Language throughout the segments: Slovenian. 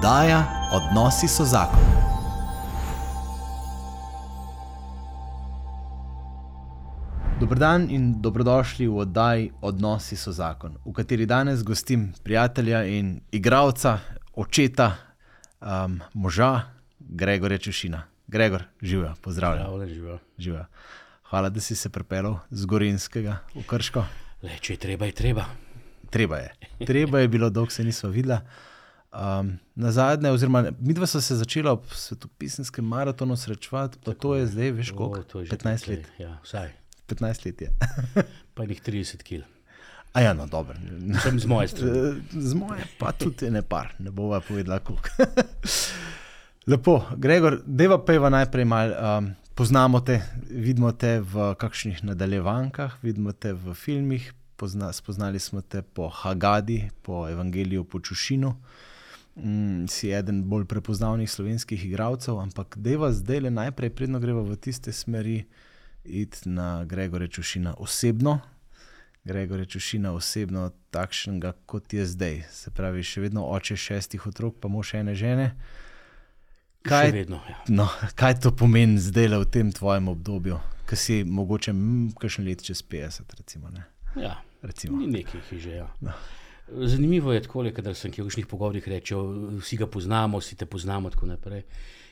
Oddaja Odnosi so zakon. Dobrodan in dobrodošli v oddaji Odnosi so zakon, v kateri danes gostim prijatelja in igralca, očeta, um, moža, Gregorja Čušina. Gregor, živijo, pozdravljen. Zdravljen, živijo. Živijo. Hvala, da si se pripeljal z Gorinskega v Krško. Le, če je treba, je treba. Treba je. Treba je bilo, dolgo se nismo videla. Um, na zadnje, oziroma mi dva smo se začela ob svetopisenskem maratonu srečevati, pa to je zdaj, veš, O, koliko? je že 15 precej, let. Ja, vsaj. 15 let je. Pa jih 30 kg. A ja, no, dobro. Sem z moje strani. Z moje pa tudi ne par, ne bova povedala, koliko. Lepo, Gregor, deva peva najprej malo. Um, poznamo te, vidimo te v kakšnih nadaljevankah, vidimo te v filmih, pozna, spoznali smo te po Hagadi, po Evangeliju po Čušinu. Mm, si eden bolj prepoznavnih slovenskih igralcev, ampak deva zdaj le najprej, predno greva v tiste smeri, iti na Gregorja Čušina osebno. Gregor Čušina osebno takšnega, kot je zdaj. Se pravi, še vedno oče šestih otrok, pa mož ene žene. Še Kaj, vedno. Ja. no, kaj to pomeni zdaj le v tem tvojem obdobju, ki si mogoče mm, kakšen let čez 50, recimo? Ne? Ja, recimo. ni nekaj, ki že. Ja. No. Zanimivo je, tako, da sem v kakšnih pogovorih rečejo, vsi ga poznamo, vsi te poznamo. in tako naprej.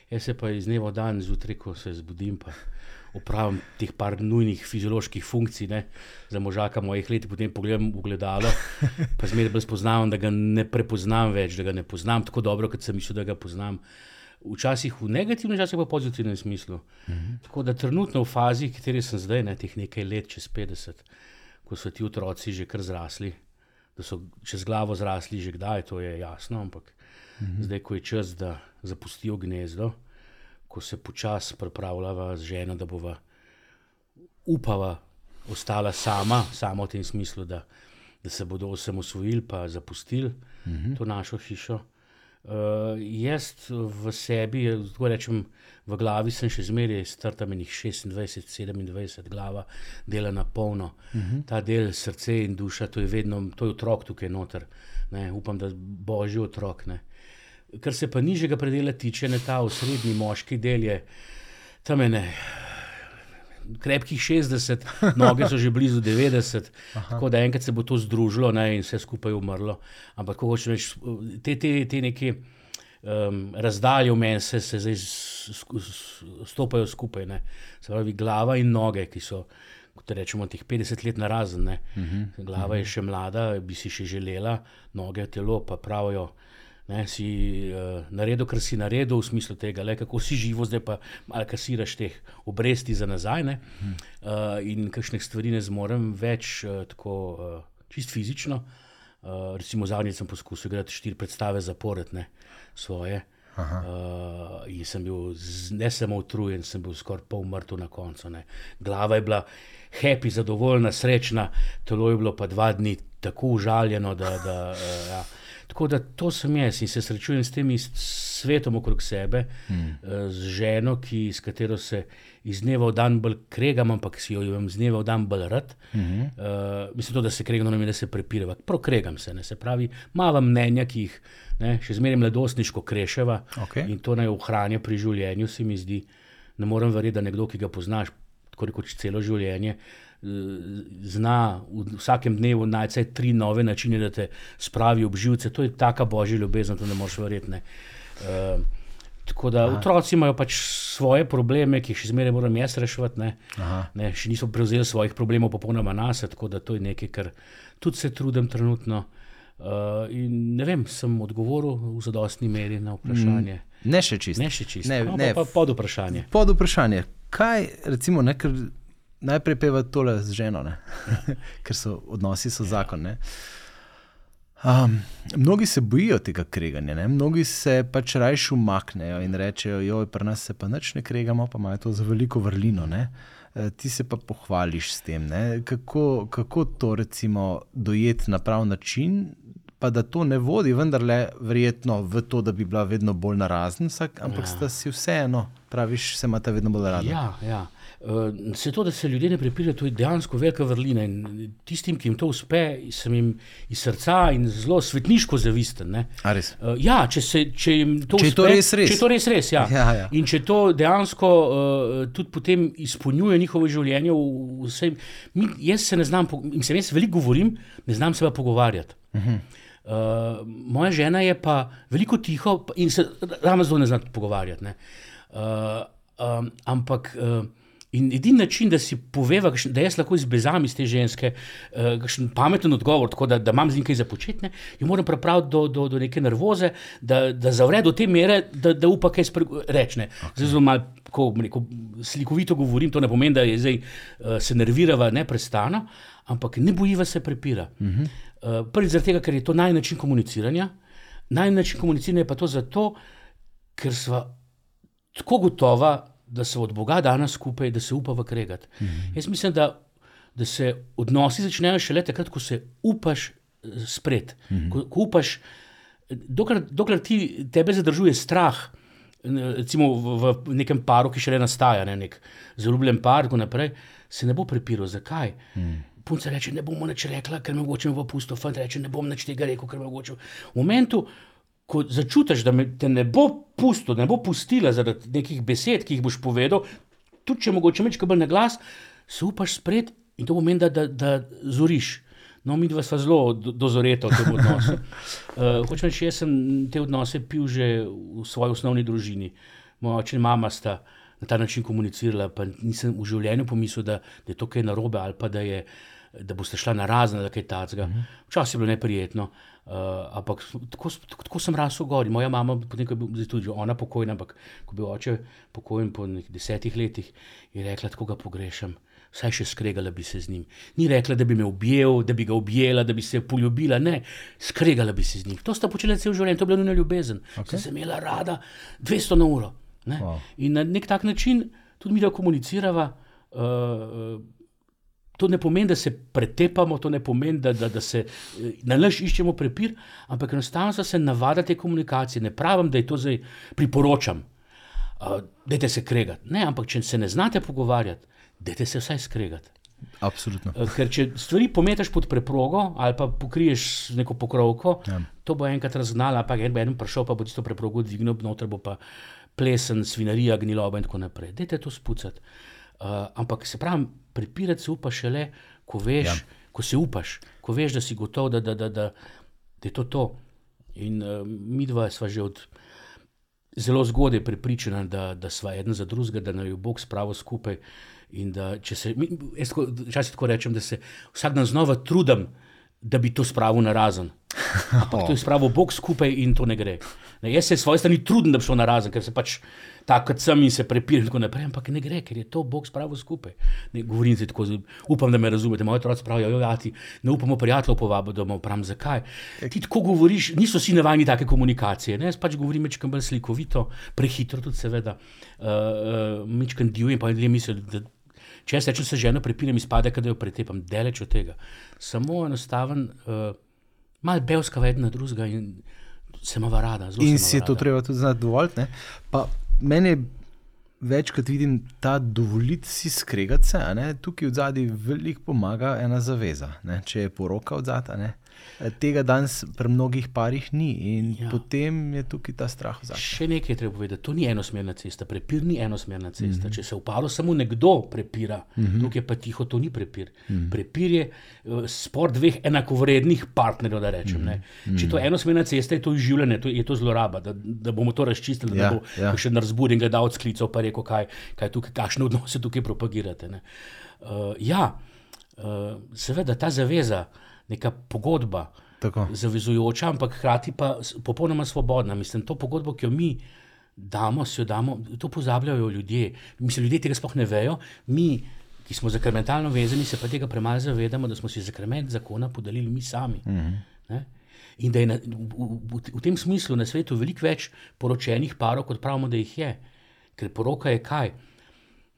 Jaz se pa iz dneva v dan zjutraj, ko se zbudim, pa opravim teh par nujnih fizioloških funkcij, ne, za možaka mojih let, potem pogledam v gledalo, pa zmeraj bolj spoznavam, da ga ne prepoznam več, da ga ne poznam tako dobro, kot sem mislil, da ga poznam. Včasih v negativnem, včasih pa v pozitivnem smislu. Mhm. Tako da trenutno v fazi, v kateri sem zdaj, ne, teh nekaj let, čez 50, ko so ti otroci že kar zrasli, da so čez glavo zrasli, že kdaj, to je jasno, ampak mhm. zdaj, ko je čas, da zapustijo gnezdo, ko se počasi pripravljava z ženo, da bova upava ostala sama, sama v tem smislu, da, da se bodo osamosvojili pa zapustili mhm. to našo hišo. Uh, jaz v sebi, tako rečem, v glavi sem še zmeraj star tam enih 26, 27, glava dela na polno. Uh -huh. Ta del srce in duša, to je vedno, to je otrok tukaj noter. Ne, upam, da božji otrok. Ne. Kar se pa nižjega predela tiče, ne ta osrednji moški del je tam ene. Krepkih 60, noge so že blizu 90, Aha. tako da enkrat se bo to združilo ne, in vse skupaj umrlo. Ampak, ko hočeš reči, te, te, te neke um, razdalje v meni se, se zdaj stopajo skupaj. Ne. Se pravi, glava in noge, ki so, kot rečemo, teh 50 let narazen. Uh -huh. Glava je še mlada, bi si še želela, noge, telo pa pravijo. Ne, si uh, naredil, kar si naredil, v smislu tega, le, kako si živo, zdaj pa malo kasiraš teh obresti za nazaj. Uh, in kakšnih stvari ne zmorem več, uh, tako uh, čist fizično. Uh, recimo, zadnjič sem poskusil igrati štiri predstave zapored, ne svoje. Uh, in sem bil z, ne samo utrujen, sem bil skoraj pol mrtev na koncu. Ne. Glava je bila happy, zadovoljna, srečna, telo je bilo pa dva dni tako užaljeno, da. da uh, ja. Tako da to sem jaz in se srečujem s tem svetom okrog sebe, mm. z ženo, ki, s katero se iz dneva v dan bolj kregam, ampak si jo imam z dneva v dan bolj rad. Mm -hmm. uh, mislim, to, da se kregam, ne da se prepirava. Prokregam se, ne se pravi, malo mnenja, ki jih ne, še zmeraj mladostniško kreševa okay. in to naj ohranja pri življenju, se mi zdi. Ne morem verjeti, da nekdo, ki ga poznaš, tako rekoč celo življenje zna v vsakem dnevu najti tri nove načine, da te spravi ob živce. To je taka božja ljubezen, to ne moreš verjeti. Uh, tako da Aha. otroci imajo pač svoje probleme, ki jih še zmeraj moram jaz reševati. Ne. Ne, še niso prevzeli svojih problemov popolnoma nas, tako da to je nekaj, kar tudi se trudim trenutno. Uh, in ne vem, sem odgovoril v zadostni meri na vprašanje. Mm, ne še čisto. Ne še čisto. Ne, no, ne, pa, pa pod vprašanje. Pod vprašanje. Kaj, recimo, ne, ker najprej peva tole z ženo, ker so odnosi so zakon. Um, mnogi se bojijo tega kreganja, ne? mnogi se pač rajš umaknejo in rečejo, da pri nas se pa nič ne kregamo, pa imajo to za veliko vrlino. Ne? Ti se pa pohvališ s tem. Kako, kako to recimo dojeti na prav način, pa da to ne vodi, vendarle, verjetno v to, da bi bila vedno bolj narazen, vsak, ampak ja. sta si vseeno praviš, se imate vedno bolj radi. Ja, ja. Uh, se to, da se ljudje ne prepirajo, to je dejansko velika vrlina. In tistim, ki jim to uspe, sem jim iz srca in zelo svetniško zavisten. Uh, ja, če, se, če jim to če uspe, to res res. če je to res res. Ja. Ja, ja. In če to dejansko uh, tudi potem izpolnjuje njihovo življenje, vse, mi, jaz se ne znam, mislim, jaz veliko govorim, ne znam se pa pogovarjati. Uh -huh. Uh, moja žena je pa veliko tiho in se ravno zelo ne zna pogovarjati. Ne. Uh, um, ampak uh, edini način, da si poveva, da jaz lahko izbezam iz te ženske, uh, pameten odgovor, tako da, da imam z njim kaj započetne, jo moram pripraviti do, do, do neke nervoze, da, da zavre do te mere, da, da upa kaj reči. Okay. Zelo malo. Ko rekel, slikovito govorim, to ne pomeni, da je zdaj, uh, se nervirava neprestano, ampak ne bojiva se prepira. Uh -huh. uh, Prvič, zaradi tega, ker je to najnačin komuniciranja. Najnačin komuniciranja je pa to zato, ker smo tako gotova, da se od Boga danes skupaj, da se upa v kregat. Mm -hmm. Jaz mislim, da, da se odnosi začnejo šele takrat, ko se upaš spred. Mm -hmm. ko, ko upaš, dokler, dokler ti tebe zadržuje strah. Recimo v, v nekem paru, ki še le nastaja, ne, nek zaljubljen par, tako naprej, se ne bo prepiral. Zakaj? Hmm. Punca reče: Ne bom nič rekla, ker me mogoče v pusto, fant reče: Ne bom nič tega rekel, ker me mogoče. V momentu, ko začutiš, da te ne bo pusto, ne bo pustila zaradi nekih besed, ki jih boš povedal, tudi če mogoče nekaj bolj na glas, se upaš spred in to pomeni, da, da, da zoriš. No, mi dva sva zelo dozoreta v tem odnosu. Uh, hočem reči, jaz sem te odnose pil že v svoji osnovni družini. Moja oče in mama sta na ta način komunicirala, pa nisem v življenju pomislil, da, da je to kaj narobe ali pa da, je, da boste šla na razne, da kaj tacga. -huh. Včasih je bilo neprijetno. Uh, ampak tako, tako, sem rasel gor. Moja mama, potem, ko je bila tudi ona pokojna, ampak ko je bil oče pokojen po desetih letih, je rekla, tako ga pogrešam. Vsaj še skregala bi se z njim. Ni rekla, da bi me objel, da bi ga objela, da bi se poljubila. Ne, skregala bi se z njim. To sta počela cel življenje, to je bila njena ljubezen. Okay. Sem se imela rada 200 na uro. Wow. In na nek tak način tudi mi da komunicirava. Uh, To ne pomeni, da se pretepamo, to ne pomeni, da, da, da se na naš iščemo prepir, ampak enostavno se navada te komunikacije. Ne pravim, da je to zdaj priporočam, uh, da se kregate. Ne, ampak če se ne znate pogovarjati, da se vsaj skregate. Absolutno. Uh, ker če stvari pometaš pod preprogo ali pa pokriješ z neko pokrovko, ja. to bo enkrat razgnala, pa en bo en prišel, pa bo tisto preprogo dvignil, noter bo pa plesen, svinarija, gniloba in tako naprej. Dajte to spucati. Uh, ampak se pravi, prepirati se upaš šele, ko veš, ja. ko se upaš, ko veš, da si gotov, da, da, da, da, da je to to. In uh, mi dva smo že od zelo zgodaj prepričani, da, da smo en za drugega, da nam je Bog spravil skupaj. In da če se, jaz včasih tako rečem, da se vsak dan znova trudim, da bi to spravil na razen. Ampak to je spravil Bog skupaj in to ne gre. Ne, jaz se svoje strani trudim, da bi šel na razen, ker se pač tako sem in se prepiram in tako naprej, ampak ne gre, ker je to Bog spravil skupaj. Ne, govorim se tako, upam, da me razumete. Moji otroci pravijo, ja, ti ne upamo prijateljev povabiti domov, pravim, zakaj. Ti tako govoriš, niso vsi navajeni take komunikacije. Ne? Jaz pač govorim večkrat bolj slikovito, prehitro tudi seveda, uh, uh, večkrat divjim, pa ljudje mislijo, da če jaz rečem, se ženo prepiram, izpade, da jo pretepam, deleč od tega. Samo enostaven, uh, mal belska vedna drugega in se ima rada. In si je to treba tudi znati dovolj. Meni je večkrat vidim ta dovoliti si skregati se, tukaj v zadnji veliko pomaga ena zaveza. Ne? Če je poroka od zadaj, tega danes pri mnogih parih ni in ja. potem je tukaj ta strah. Vzati. Še nekaj je treba povedati, to ni enosmerna cesta, prepir ni enosmerna cesta. Mm -hmm. Če se upalo samo nekdo prepira, mm -hmm. tukaj pa tiho, to ni prepir. Mm -hmm. Prepir je uh, spor dveh enakovrednih partnerjev, da rečem. Mm -hmm. Če to je enosmerna cesta, je to življenje, to, je to zloraba, da, da bomo to razčistili, ja, da bo ja. še narzbudil in ga dal odsklical, pa rekel, kaj, kaj tukaj, kakšne odnose tukaj propagirate. Uh, ja, uh, seveda ta zaveza neka pogodba, Tako. zavezujoča, ampak hkrati pa popolnoma svobodna. Mislim, to pogodbo, ki jo mi damo, si jo damo, to pozabljajo ljudje. Mislim, ljudje tega sploh ne vejo. Mi, ki smo zakrmentalno vezani, se pa tega premalo zavedamo, da smo si zakrment zakona podelili mi sami. Mm -hmm. In da je na, v, v, v tem smislu na svetu veliko več poročenih parov, kot pravimo, da jih je. Ker poroka je kaj?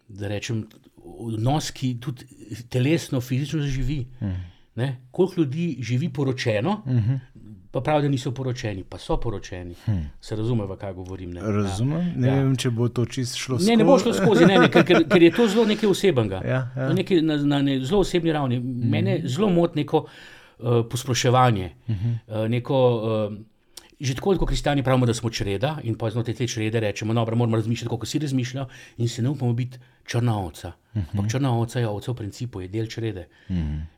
Da rečem, odnos, ki tudi telesno, fizično živi. Mm. Ne? Koliko ljudi živi poročeno, uh mhm. -huh. pa pravijo, da niso poročeni, pa so poročeni. Hmm. Se razume, v kaj govorim. Ne? Razumem, ne Ja. vem, če bo to čist šlo skozi. Ne, ne bo šlo skozi, ne, ne, ker, ker, ker je to zelo nekaj osebnega. Ja, ja. Neki, na, na ne, zelo osebni ravni. Mene zelo moti neko uh, posploševanje. Uh, neko, uh, že tako kot kristijani pravimo, da smo čreda in pa znotraj te črede rečemo, da moramo razmišljati, kako si razmišljajo, in se ne upamo biti črna ovca. Ampak črna ovca je ovca v principu, je del črede.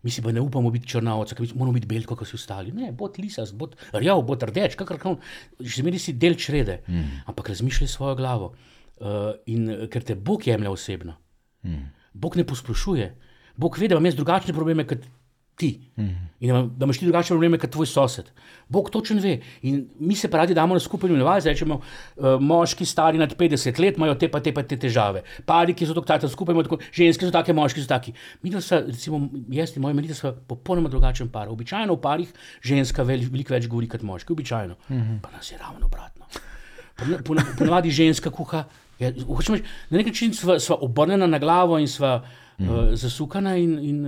Mi si pa ne upamo biti črna ovca, ker moramo biti belko, kot vsi ostali. Ne, bod lisast, bod rjav, bod rdeč, kakorkoli. Že zmeri si del črede, ampak razmišljaj svojo glavo. Uh, in eh, ker te Bog jemlje osebno. Bog ne posplošuje. Bog ve, da imam jaz drugačne probleme kot ti. In da, da imaš ti drugačne probleme kot tvoj sosed. Bog točen ve. In mi se pa radi damo na skupaj imenovalce, rečemo, uh, moški stari nad 50 let imajo te pa te pa te težave. Pari, ki so tako skupaj, tako, ženske so take, moški so taki. Mi da so, recimo, jaz in moji menite, so popolnoma drugačen par. Običajno v parih ženska vel, veliko več govori kot moški, običajno. Pa nas je ravno obratno. Pona- pona- Ponavadi ženska kuha. Je, hočem na nek način sva, sva obrnjena na glavo in sva mm. uh, zasukana, in, in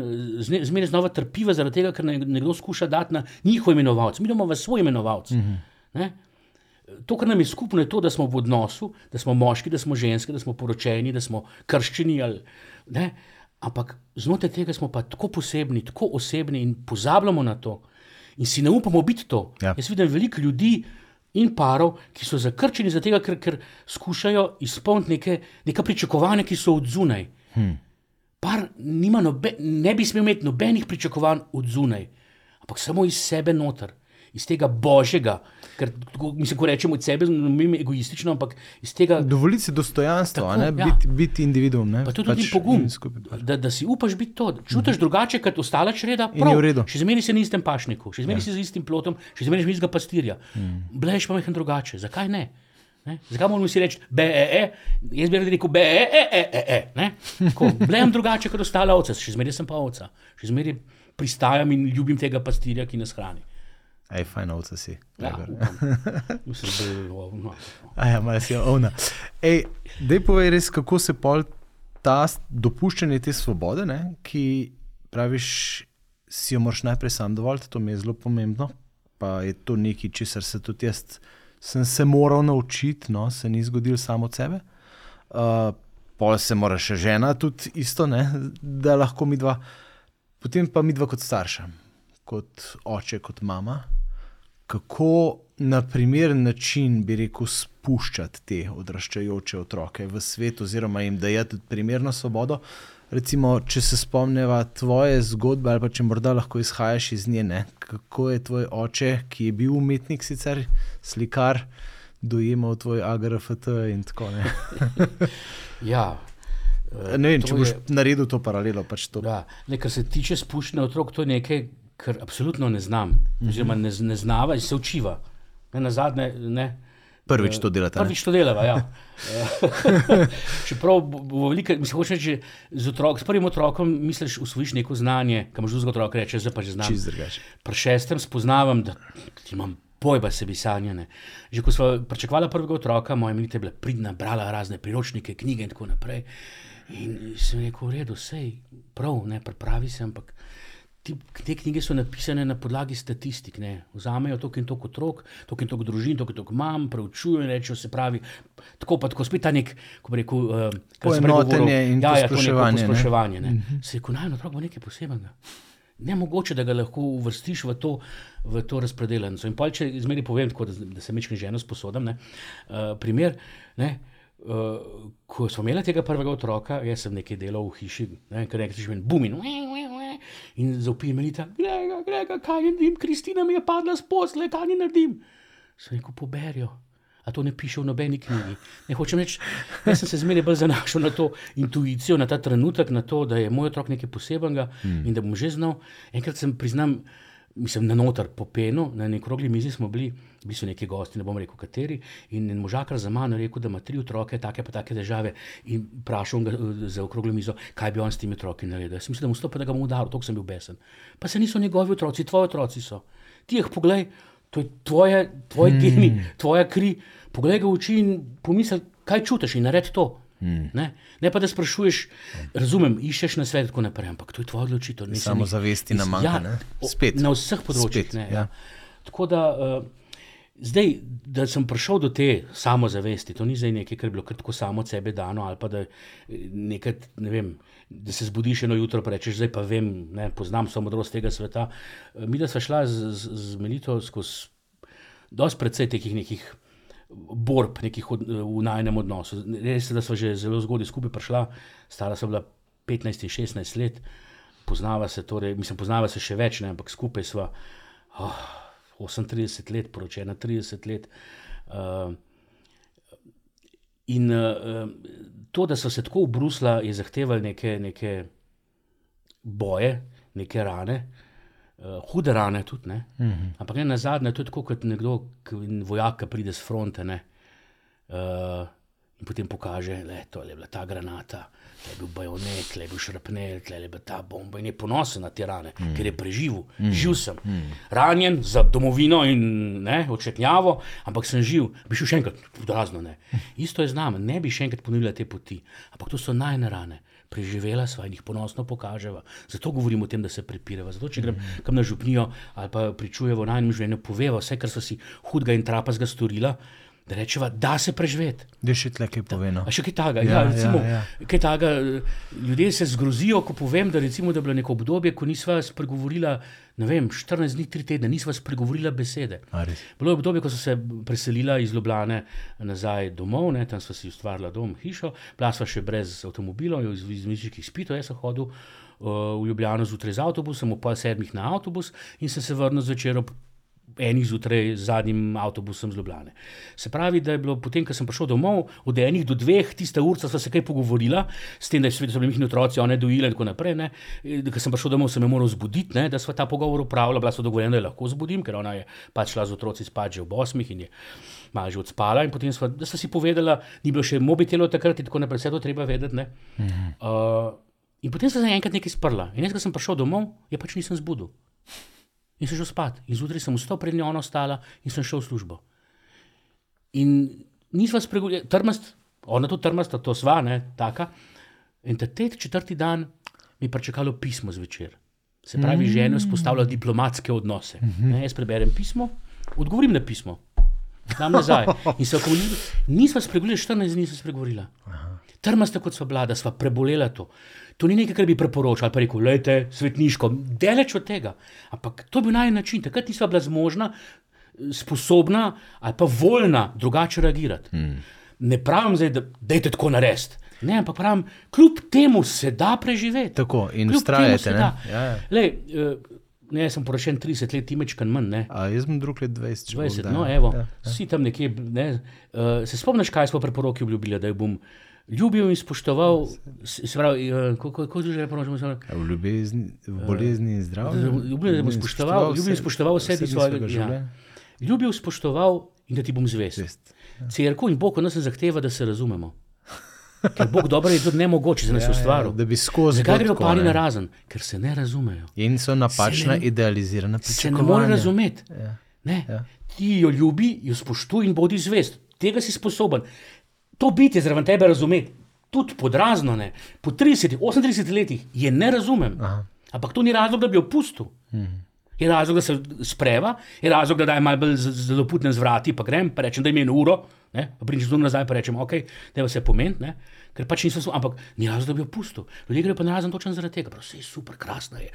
zne- zmeraj znova trpiva zaradi tega, ker ne- nekdo skuša dati na njihov imenovalec. Mi imamo v svoj imenovalec. Mm -hmm. To, kar nam je skupno, je to, da smo v odnosu, da smo moški, da smo ženske, da smo poročeni, da smo krščeni. Ali, ne? Ampak znotraj tega smo pa tako posebni, tako osebni in pozabljamo na to. In si ne upamo biti to. Ja. Jaz vidim veliko ljudi in parov, ki so zakrčeni zaradi tega, ker, ker skušajo izpolniti neke, neka pričakovanja, ki so od zunaj. Hmm. Par nima nobe, ne bi smel imeti nobenih pričakovanj od zunaj, ampak samo iz sebe noter, iz tega božjega, ker tako, mislim, ko rečemo od sebe, ne vem, egoistično, ampak iz tega. Dovoliti si dostojanstvo, Tako, ne, ja. biti, biti individuum. Ne? Pa tudi pač pogum, da, da si upaš biti to, da čutiš drugače kot ostala čreda. In je v redu. Še zmeraj si na istem pašniku, še zmeraj ja. si z istim plotom, še zmeraj si istega pastirja. Mm. Blejš pa mehen drugače. Zakaj ne? Ne? Zakaj moramo si reči, be, e, e, jaz bi rekel, be, e, e, e, e, e. ne? Tako, Blejem drugače kot ostala ovca, še zmeraj sem pa ovca, še zmeraj pristajam in ljubim tega pastirja, ki nas hrani. Ej, fajn, ovca si. Ja. Mislim, da je ovo, no. A ja, malo si ovna. Ej, dej povej res, kako se pol ta dopuščanje te svobode, ne, ki praviš, si jo moraš najprej sam dovoliti, to mi je zelo pomembno. Pa je to nekaj, česar se tudi jaz sem se moral naučiti, no, se ni zgodil samo od sebe. Uh, pol se mora še žena tudi isto, ne, da lahko mi dva, potem pa mi dva kot starša, kot oče, kot mama kako na primeren način, bi rekel, spuščati te odraščajoče otroke v svet, oziroma jim dajati primerno svobodo. Recimo, če se spomneva tvoje zgodbe, ali pa če morda lahko izhajaš iz nje, ne? kako je tvoj oče, ki je bil umetnik, sicer slikar, dojemal tvoj AGRFT in tako naprej. Ja. eh, Ne vem, to če boš je- naredil to paralelo. Pač to. Ja, ne, kar se tiče spuščanja otrok, to je nekaj, kar absolutno ne znam, oziroma ne, ne znava in se učiva. Ne, na zadnje, ne. Prvič to delate. Prvič to delava, ja. Čeprav bo- veliko, mislim, hočeš reči, z otrok, s prvim otrokom misliš, usvojiš neko znanje, kam že drugega otroka reče, zdaj pa že znam. Pri šestem spoznavam, da imam pojba sebi sanjane. Že ko smo pričakovali prvega otroka, moja milita je bila pridna, brala razne priročnike, knjige in tako naprej. In sem rekel, v redu, sej, prav, ne, pripravi se, ampak ti, te knjige so napisane na podlagi statistik. Ne. Vzamejo toliko in toliko otrok, toliko in toliko družin, toliko in toliko mam, preučujejo in rečejo, se pravi, tako pa tako spet ta nek, ko bi rekel, uh, Poenotenje in ja, ja, to neko posploševanje, ne. posploševanje. Ne. Se je rekel, naj otrok bo nekaj posebnega. Nemogoče, da ga lahko uvrstiš v to, v to razpredeljence. In pol, če zmeri povem, tako, da, da se mečem ženo sposodam, ne, uh, primer, ne, uh, ko smo imeli tega prvega otroka, jaz sem nekaj delal v hiši, ne, ker nekaj že meni bum in, ue, ue, ue, in zaupi Melita, grega, grega, kaj naredim, Kristina mi je padla s posle, kaj ni naredim. Sem rekel, poberijo. A to ne piše v nobeni knjigi. Ne hočem reči, jaz sem se zmeraj bolj zanašal na to intuicijo, na ta trenutek, na to, da je moj otrok nekaj posebnega mm. in da bom že znal. Enkrat sem priznam, mislim, na noter po penu, na neki krogli mizi smo bili, bili so neki gosti, ne bom rekel kateri, in en možakar za mano je rekel, da ima tri otroke, take pa take težave in vprašal ga eh, za okroglo mizo, kaj bi on s temi otroki naredil. Jaz mislim, da mu stopa, da ga bom udaril, tako sem bil besen. Pa se niso njegovi otroci, tvoji otroci so. Ti jih poglej, to je tvoje, tvoj mm. geni, tvoja kri. Poglej ga v oči in pomisli, kaj čutiš in naredi to. Mm. Ne? ne pa da sprašuješ, razumem, iščeš na svet, tako naprej, ampak to je tvoja odločitev. nisem nik- Samozavesti nam manjka, ne? o- Spet. Na vseh področjih. Spet, ne, ja. ja. Tako da, uh, zdaj, da sem prišel do te samozavesti, to ni zdaj nekaj, kar je bilo kar tako samo od sebe dano, ali pa da, eh, nekaj, ne vem, da se zbudiš eno jutro in rečeš, zdaj pa vem, ne, poznam samo modrost tega sveta. Uh, mi, da smo šla z, z, z Melito skozi dosti precej teh nekih. Borb nekih od, v najnem odnosu. Res je, da smo že zelo zgodaj skupaj prišla, stara sem bila 15 in 16 let, poznava se, torej, mislim, poznava se še več, ne, ampak skupaj smo oh, 38 let, poročena 30 let. Uh, in uh, to, da so se tako obrusla, je zahtevalo neke, neke boje, neke rane. Uh, hude rane tudi, uh -huh. ampak ne na zadnje, to je tako kot nekdo, vojak, ki pride z fronte ne, uh, in potem pokaže, da je bila ta granata, da je bil bajonet, da je bil šrapnel, da je bila ta bomba in je ponosen na te rane, mm. ker je preživel, mm. živ sem. Mm. Ranjen za domovino in ne, očetnjavo, ampak sem živ, bi šel še enkrat, razno ne. Isto je z nami, ne bi še enkrat ponovila te poti, ampak to so najne rane preživela sva in jih ponosno pokaževa. Zato govorimo o tem, da se prepireva. Zato, če grem mm. kam na župnijo ali pa pričujemo v najmenjem življenju, poveva vse, kar so si hudega in trapazga storila. Da rečeva, da se preživeti. Da še tle kaj poveno. A še kaj takega. Ja, ja, recimo, ja, ja. kaj takega. Ljudje se zgrozijo, ko povem, da, recimo, da je bilo neko obdobje, ko nisva spregovorila, ne vem, 14 dni, 3 tedne, nisva spregovorila besede. Bilo je obdobje, ko so se preselila iz Ljubljane nazaj domov, ne, tam sva si ustvarila dom, hišo, bila sva še brez avtomobilov, iz, iz mišičkih spitev, jaz sem hodil uh, v Ljubljano zjutraj z avtobusom, ob pol sedmih na avtobus in sem se vrnil zvečer ob enih zjutraj z zadnjim avtobusom z Ljubljane. Se pravi, da je bilo potem, ko sem prišel domov, od enih do dveh, tiste urca sva se kaj pogovorila, s tem, da so bili njihni otroci, one dojile in tako naprej. Ne. Ko sem prišel domov, sem jo moral zbuditi, ne, da sva ta pogovor upravila, bila so dogovorjena, da lahko zbudim, ker ona je pač šla z otroci spat že ob osmih in je malo že odspala. In potem sva, da sva si povedala, ni bilo še mobitelo takrat in tako naprej, vse to treba vedeti. Mhm. Uh, in potem sem se enkrat nekaj sprla. In jaz, ko sem prišel domov, je pač nisem zbudil in sem šel spat. In zjutraj sem vstal pred njo, ostala in sem šel v službo. In nisva spregovorila, trmast, ona tu trmasta, to sva, ne, taka. In ta tet četrti dan mi je pričakalo pismo zvečer. Se pravi, mm. žena vzpostavlja diplomatske odnose. Mm -hmm. ne, jaz preberem pismo, odgovorim na pismo, tam nazaj. In se okoljuje, nisva spregovorila, 14 dni nisva spregovorila. Trmasta kot sva vlada, sva prebolela to. To ni nekaj, kar bi priporočal, pa rekel, lejte, svetniško, deleč od tega. Ampak to je bil naj način, takrat nisva bila zmožna, sposobna ali pa voljna drugače reagirati. Hmm. Ne pravim zdaj, da dajte tako narediti. Ne, ampak pravim, kljub temu se da preživeti. Tako in ustrajate. Ja, ja. Lej, uh, Ne, jaz sem poročen 30 let, imečkan manj. Ne. A jaz sem drug let 20. 20 no, evo, ja, ja. Si tam nekje. Ne. Uh, se spomniš, kaj smo preporoki obljubili, da jo bom ljubil in spoštoval, se pravi, eh, kako je že v ljubezni, v bolezni in zdravju. Ljubil in spoštoval, ljubil in spoštoval vse ti svojega življenja. Ja. Ljubil, spoštoval in da ti bom zvest. zvest. Ja. Cerkev in Bog od nas zahteva, da se razumemo. Ker Bog dobro je tudi nemogoče za nas ustvariti. Ja, da bi skozi. Zakaj grejo pari na razen? Ker se ne razumejo. In so napačna, ne, idealizirana pričakovanja. Se ne more razumeti. Ja. Ne. Ja. Ti jo ljubi, jo spoštuj in bodi zvest. Tega si sposoben to biti zraven tebe razumeti, tudi podrazno ne. Po 30, 38 letih je ne razumem. Aha. Ampak to ni razlog, da bi jo pustil. Mhm. Je razlog, da se spreva, je razlog, da je malo bolj zelo putne zvrati, pa grem, pa rečem, da ima uro, ne? pa pridem zunaj nazaj, pa rečem, ok, da je vse pomen, ker pač nisem, ampak ni razlog, da bi jo pustil. Ljudje grejo pa na razen točno zaradi tega, vse je super, krasno je,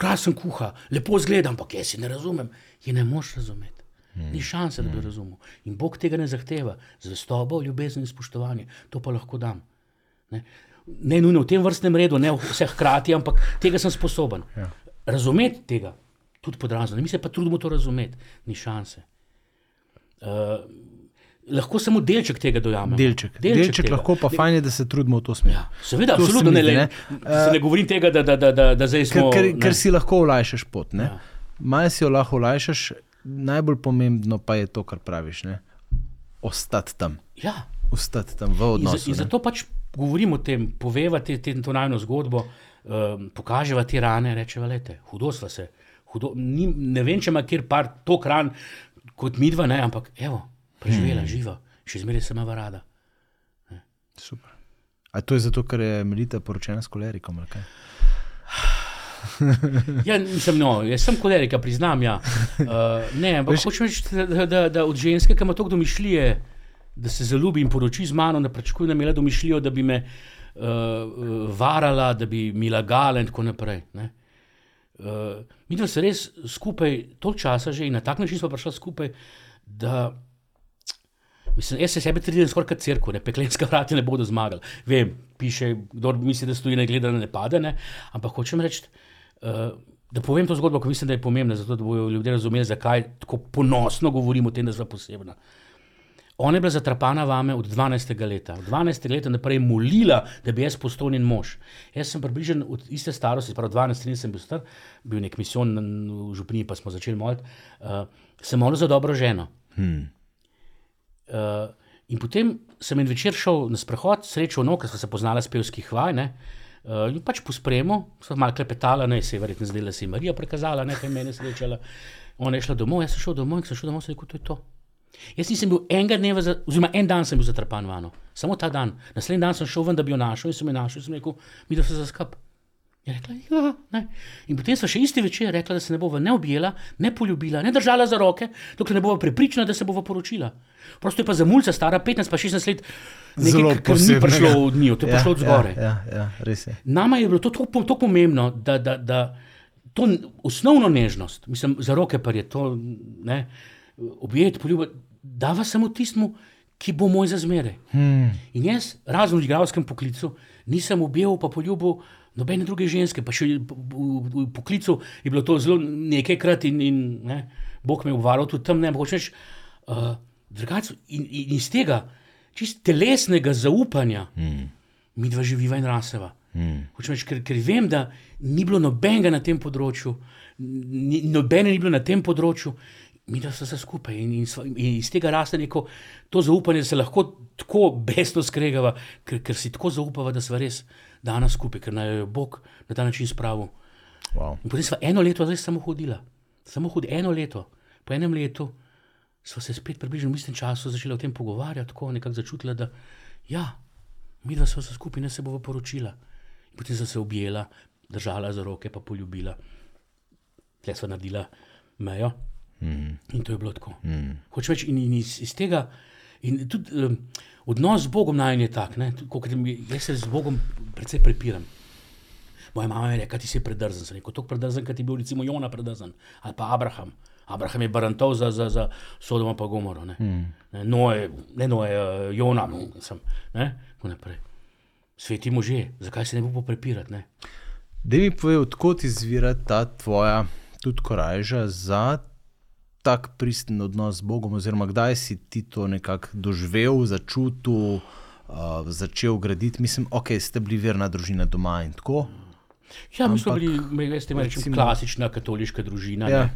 krasen kuha, lepo zgleda, ampak jaz si ne razumem, je ne moš razumeti. Hmm. Ni šanse, da bi hmm. razumel. In Bog tega ne zahteva, zvestobo, ljubezen in spoštovanje. To pa lahko dam. Ne, ne nujno v tem vrstnem redu, ne vse hkrati, ampak tega sem sposoben. Ja. Razumeti tega, tudi podrazno. Mi se pa trudimo to razumeti, ni šanse. Uh, lahko samo delček tega dojamemo. Delček, delček, delček tega. lahko pa fajn je, da se trudimo v to smer. Ja, seveda, to absolutno ne, ne. Uh, ne govorim tega, da, da, da, da, da zdaj smo. Ker, ker, ker si lahko olajšaš pot. Ja. Malo si jo lahko olajšaš, najbolj pomembno pa je to, kar praviš. Ne? Ostati tam. Ja. Ostati tam v odnosu. In zato pač govorimo o tem, poveva te, te to najno zgodbo, um, pokaževa te rane, rečeva, lete, hudo sva se. Hudo, ni, ne vem, če ima kjer par to hran kot midva, ne, ampak evo, preživela, hmm. živa, še zmeraj semava rada. Ne. Super. A to je zato, ker je Melita poročena s kolerikom? Ja, nisem, no, jaz sem kolerika, priznam. Ja. Uh, ne, ampak Veš- hočem reči, da, da, da od ženske, ki ima toliko domišljije, da se zaljubi in poroči z mano, da pričakuje, da imela domišljijo, da bi me uh, varala, da bi mi lagala in tako naprej. Ne. Uh, mi dva se res skupaj toliko časa že in na tak način smo prišli skupaj, da Mislim, jaz se sebe trdim skoraj kot crkva, ne peklenska vrata ne bodo zmagali. Vem, piše, kdo misli, da stoji ne gleda, da ne pade, ne? ampak hočem reči, uh, da povem to zgodbo, ki mislim, da je pomembna, zato da bodo ljudje razumeli, zakaj tako ponosno govorim o tem, da sem posebna. Ona je bila zatrpana vame od 12. leta. Od 12. leta naprej je molila, da bi jaz postal njen mož. Jaz sem približen od iste starosti, prav 12 let sem bil star, bil nek misijon v župniji, pa smo začeli moliti. Uh, sem molil za dobro ženo. Hmm. Uh, in potem sem en večer šel na sprehod, srečal no, ker smo se poznali s pevskih vaj. Ne, uh, in pač po spremu, smo malo klepetali, ne, se je verjetno zdela, se je Marija prikazala, nekaj mene srečala. Ona je šla domov, jaz sem šel domov in sem šel domov, sem rekel, to je to. Jaz nisem bil enega dneva, za, oziroma en dan sem bil zatrpan vano, samo ta dan. Naslednji dan sem šel ven, da bi jo našel in sem jo našel in sem rekel, mi da se zaskap. Je rekla, ja, ne. In potem so še isti večer rekla, da se ne bova ne objela, ne poljubila, ne držala za roke, dokler ne bova prepričana, da se bova poročila. Prosto je pa za mulca stara 15 pa 16 let, nekaj, kar ni prišlo od nje, to je prišlo od. Ja, ja, ja, res je. Nama je bilo to tako tako pomembno, da, da, da to osnovno nežnost, mislim, za roke pa je to, ne, objeti, poljubiti, dava samo tistmu, ki bo moj za zmeraj. Hmm. In jaz, razen v igralskem poklicu, nisem objel pa poljubil nobene druge ženske, pa še v, v, v poklicu je bilo to zelo nekajkrat in, in ne, Bog me je obvaral tudi tam, ne, hočeš, uh, drugače, in, in iz tega čist telesnega zaupanja Hmm. mi dva živiva in raseva. Hmm. Hočem reči, ker, ker vem, da ni bilo nobenega na tem področju, ni, nobene ni bilo na tem področju, mi da so se skupaj in, in, sva- in iz tega raste neko to zaupanje, da se lahko tako besno skregava, ker, ker si tako zaupava, da smo res danes skupaj, ker naj jo je Bog na ta način spravil. Wow. In potem smo eno leto zdaj samo hodila, samo hodi eno leto. Po enem letu smo se spet približno v istem času začeli o tem pogovarjati, tako nekako začutila, da ja, mi dva smo se skupaj, ne se bova poročila. In potem sem se objela, držala za roke, pa poljubila. Tle smo naredila mejo Hmm. in to je bilo tako. Hmm. Hočem reči, in, in iz, iz tega, in tudi um, odnos z Bogom naj je tak, mi- jaz se z Bogom precej prepiram. Moja mama je rekla, ti si predrzen. Sem rekel, tako predrzen, kot je bil recimo Jona predrzen ali pa Abraham. Abraham je barantov za, za, za Sodoma pa Gomoro. Ne, Hmm. ne, Noe, ne Noe, uh, Jona, no, sem, ne, tako naprej. Sveti možje, zakaj se ne bo prepirati, ne? Da mi povej, odkot izvira ta tvoja tudi korajža za tak pristen odnos z Bogom, oziroma kdaj si ti to nekako doživel, začutil, uh, začel graditi. Mislim, ok, ste bili verna družina doma in tako. Ja, mi smo bili, veste, recimo, klasična katoliška družina. Ja. Ja.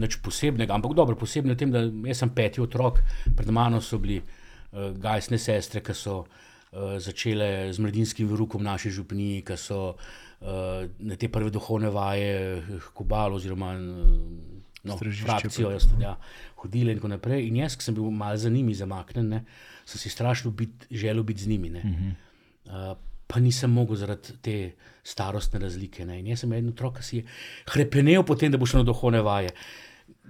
Nič posebnega, ampak dobro, posebno v tem, da jaz sem peti otrok, pred mano so bili uh, gajsne sestre, ki so uh, začele z mladinskim verukom naše župniji, ki so uh, te prve duhovne vaje kobalo oziroma eh, no, frakcijo, jaz ja, hodile in tako naprej. In jaz, ki sem bil malo za njimi zamaknen, ne, sem si strašno bit, želel biti z njimi. Ne. Uh, pa nisem mogel zaradi te starostne razlike. Ne. In jaz sem eden otrok, ki si je hrepenel po tem, da bo šel na duhovne vaje.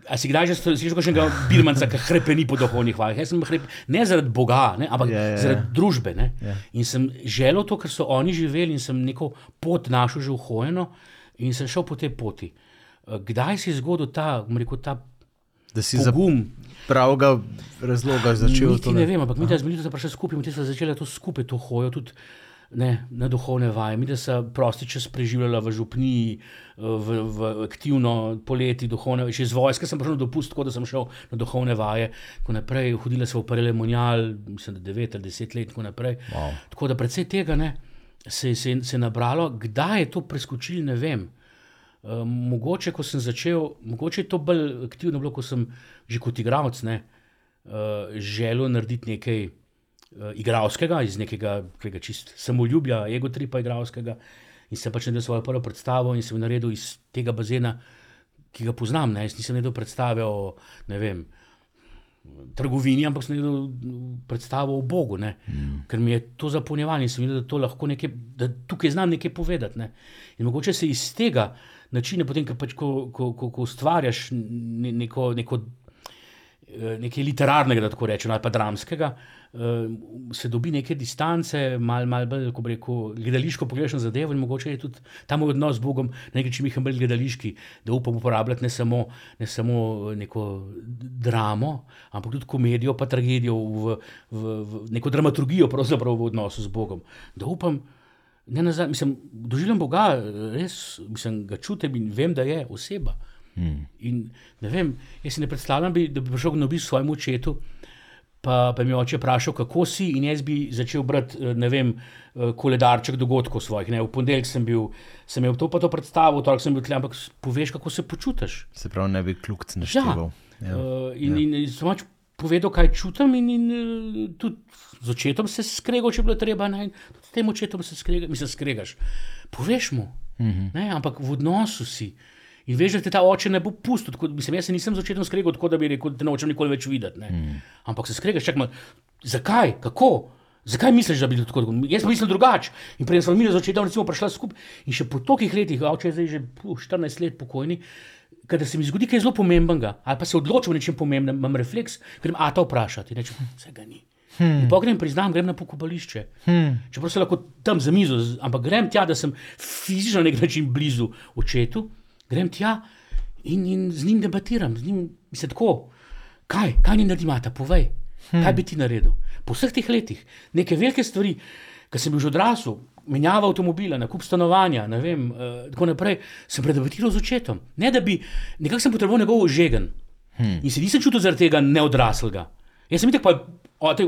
A si kdaj že slišiš kakšnega birmanca, ki hrepeni po duhovnih vajah? Jaz sem hrep, ne zaradi Boga, ne, ampak Ja, ja, ja. zaradi družbe. Ne. Ja. In sem želel to, kar so oni živeli, in sem neko pot našel že uhojeno, in sem šel po tej poti. Kdaj se je zgodil ta, rekel, ta Da si za pogum? pravega razloga začel to. ne vem, ampak mi, smo bili prišli skupaj, mi smo začeli to skupaj to hojo, tudi ne, na duhovne vaje. Mi, da se prosti čas preživljala v župniji, v, v aktivno poleti, duhovne, še iz vojske sem prišel na dopust, tako da sem šel na duhovne vaje. Tako naprej, hodila sem v Parelemonial, mislim, da 9 ali 10 let tako naprej. Wow. Tako da predvsej tega ne, se, se, se je nabralo, kdaj je to preskočil, ne vem. Uh, mogoče, ko sem začel, mogoče je to bolj aktivno bilo, ko sem že kot igralec uh, želel narediti nekaj uh, igralskega, iz nekega, nekega čist samoljubja, ego tripa igralskega. In sem pač naredil svojo prvo predstavo in sem naredil iz tega bazena, ki ga poznam. Ne. Jaz nisem naredil predstave o, vem, trgovini, ampak sem naredil predstavo o Bogu, mm. ker mi je to zapolnjevanje in sem videl, da, to lahko nekaj, da tukaj znam nekaj povedati. Ne. In mogoče se iz tega načina, potem, pač, ko, ko, ko, ko ustvarjaš neko, neko, eh, nekaj literarnega, da tako rečem, ali pa dramskega, uh, se dobi neke distance, malo mal bolj, ko reko, gledališko pogledaš na zadevo in mogoče je tudi ta moj odnos z Bogom na neki način bolj gledališki, da upam uporabljati ne samo, ne samo neko dramo, ampak tudi komedijo, pa tragedijo, v, v, v neko dramaturgijo, pravzaprav v odnosu z Bogom. Da upam, ne nazaj, mislim, doživljam Boga, res mislim, ga čutim in vem, da je oseba. Hmm. In ne vem, jaz si ne predstavljam, bi, da bi prišel na obisk svojemu očetu. Pa, pa mi je oče vprašal, kako si, in jaz bi začel brati, eh, ne vem, eh, koledarček dogodkov svojih. Ne. V ponedeljek sem bil, sem imel to pa to predstavo, torek sem bil tle, ampak poveš, kako se počutiš. Se pravi, ne bi kljukc našteval. Ja. Ja. Uh, in, ja. in, in sem pač povedal, kaj čutim, in, in tudi z očetom se skregal, če bilo treba, ne, s tem očetom se skregaš, mi se skregaš. Poveš mu, uh mhm. -huh. ne, ampak v odnosu si. In veš, da te ta oče ne bo pustil. Mislim, jaz se nisem začel skregati tako, da bi rekel, da te nočem nikoli več videti. Mm. Ampak se skregaš, čakaj, zakaj, kako? Zakaj misliš, da bi bilo tako? Jaz sem mislil drugače. In prej smo mi z očetom prišli skupaj. In še po tolikih letih, oče je zdaj že 14 let pokojni, kada se mi zgodi kaj zelo pomembnega, ali pa se odločim o nečem pomembnem, imam refleks, grem ata vprašati. Rečem, vse ga ni. Hmm. Pogrem, priznam, grem na pokopališče. Hmm. Čeprav se lahko tam za mizo, ampak grem tja, da sem fizično na nek način blizu očetu grem tja in, in z njim debatiram, z njim se tako, kaj, kaj ni naredil, povej, hmm. kaj bi ti naredil. Po vseh teh letih, neke velike stvari, ki sem že odrasel, menjava avtomobila, nakup stanovanja, ne vem, uh, tako naprej, sem predebatiral z očetom. Ne da bi, nekako sem potreboval njegov žegen hmm. in se nisem čutil zaradi tega neodraslega. Jaz sem tako,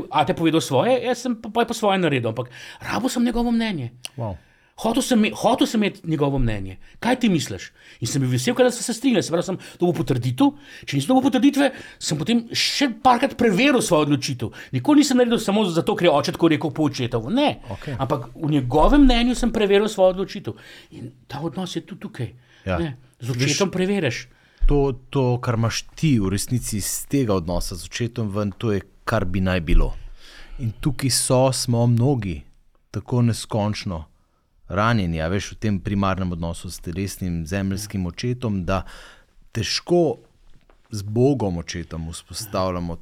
a te povedal svoje, jaz sem pa, pa, pa svoje naredil, ampak rabo sem njegovo mnenje. Wow. Hotel sem, hotel sem imeti njegovo mnenje. Kaj ti misliš? In sem bil vesel, da so se strinjali. Se pravi, sem to potrditev. Če nisem to potrditve, sem potem še parkrat preveril svojo odločitev. Nikoli nisem naredil samo zato, ker je oče tako rekel po očetu. Ne. Okay. Ampak v njegovem mnenju sem preveril svojo odločitev. In ta odnos je tudi tukaj. Ja. Z očetom preveriš. To, to, kar imaš ti v resnici iz tega odnosa z očetom, ven, to je kar bi naj bilo. In tukaj so, smo mnogi, tako neskončno ranjeni, a veš v tem primarnem odnosu s telesnim zemeljskim očetom, da težko z Bogom očetom vzpostavljamo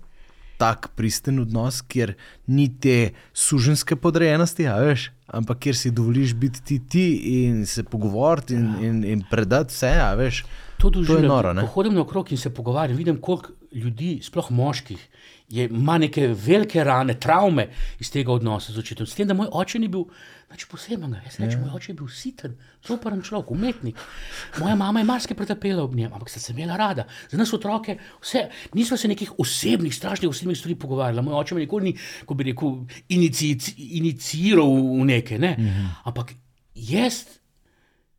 tak pristen odnos, kjer ni te suženske podrejenosti, a veš. Ampak, ker si dovoliš biti ti, ti in se pogovoriti in, in, in predati vse, a veš. To, to je noro. Hodim na okrog in se pogovarjam, vidim, koliko ljudi, sploh moških, je, ima neke velike rane, travme iz tega odnosa z očetom. S tem, da moj oče ni bil nič posebnega. Jaz rečem, ja. moj oče je bil siten, zoperen človek, umetnik. Moja mama je marsikaj pretapela ob njem, ampak sem imela rada. Za nas otroke, vse, nismo se nekih osebnih, strašnih osebnih stvari pogovarjali. Moj oče me nikoli ni, ko bi rekel, inici, iniciiral v neke. Ne? Mhm. Ampak jaz,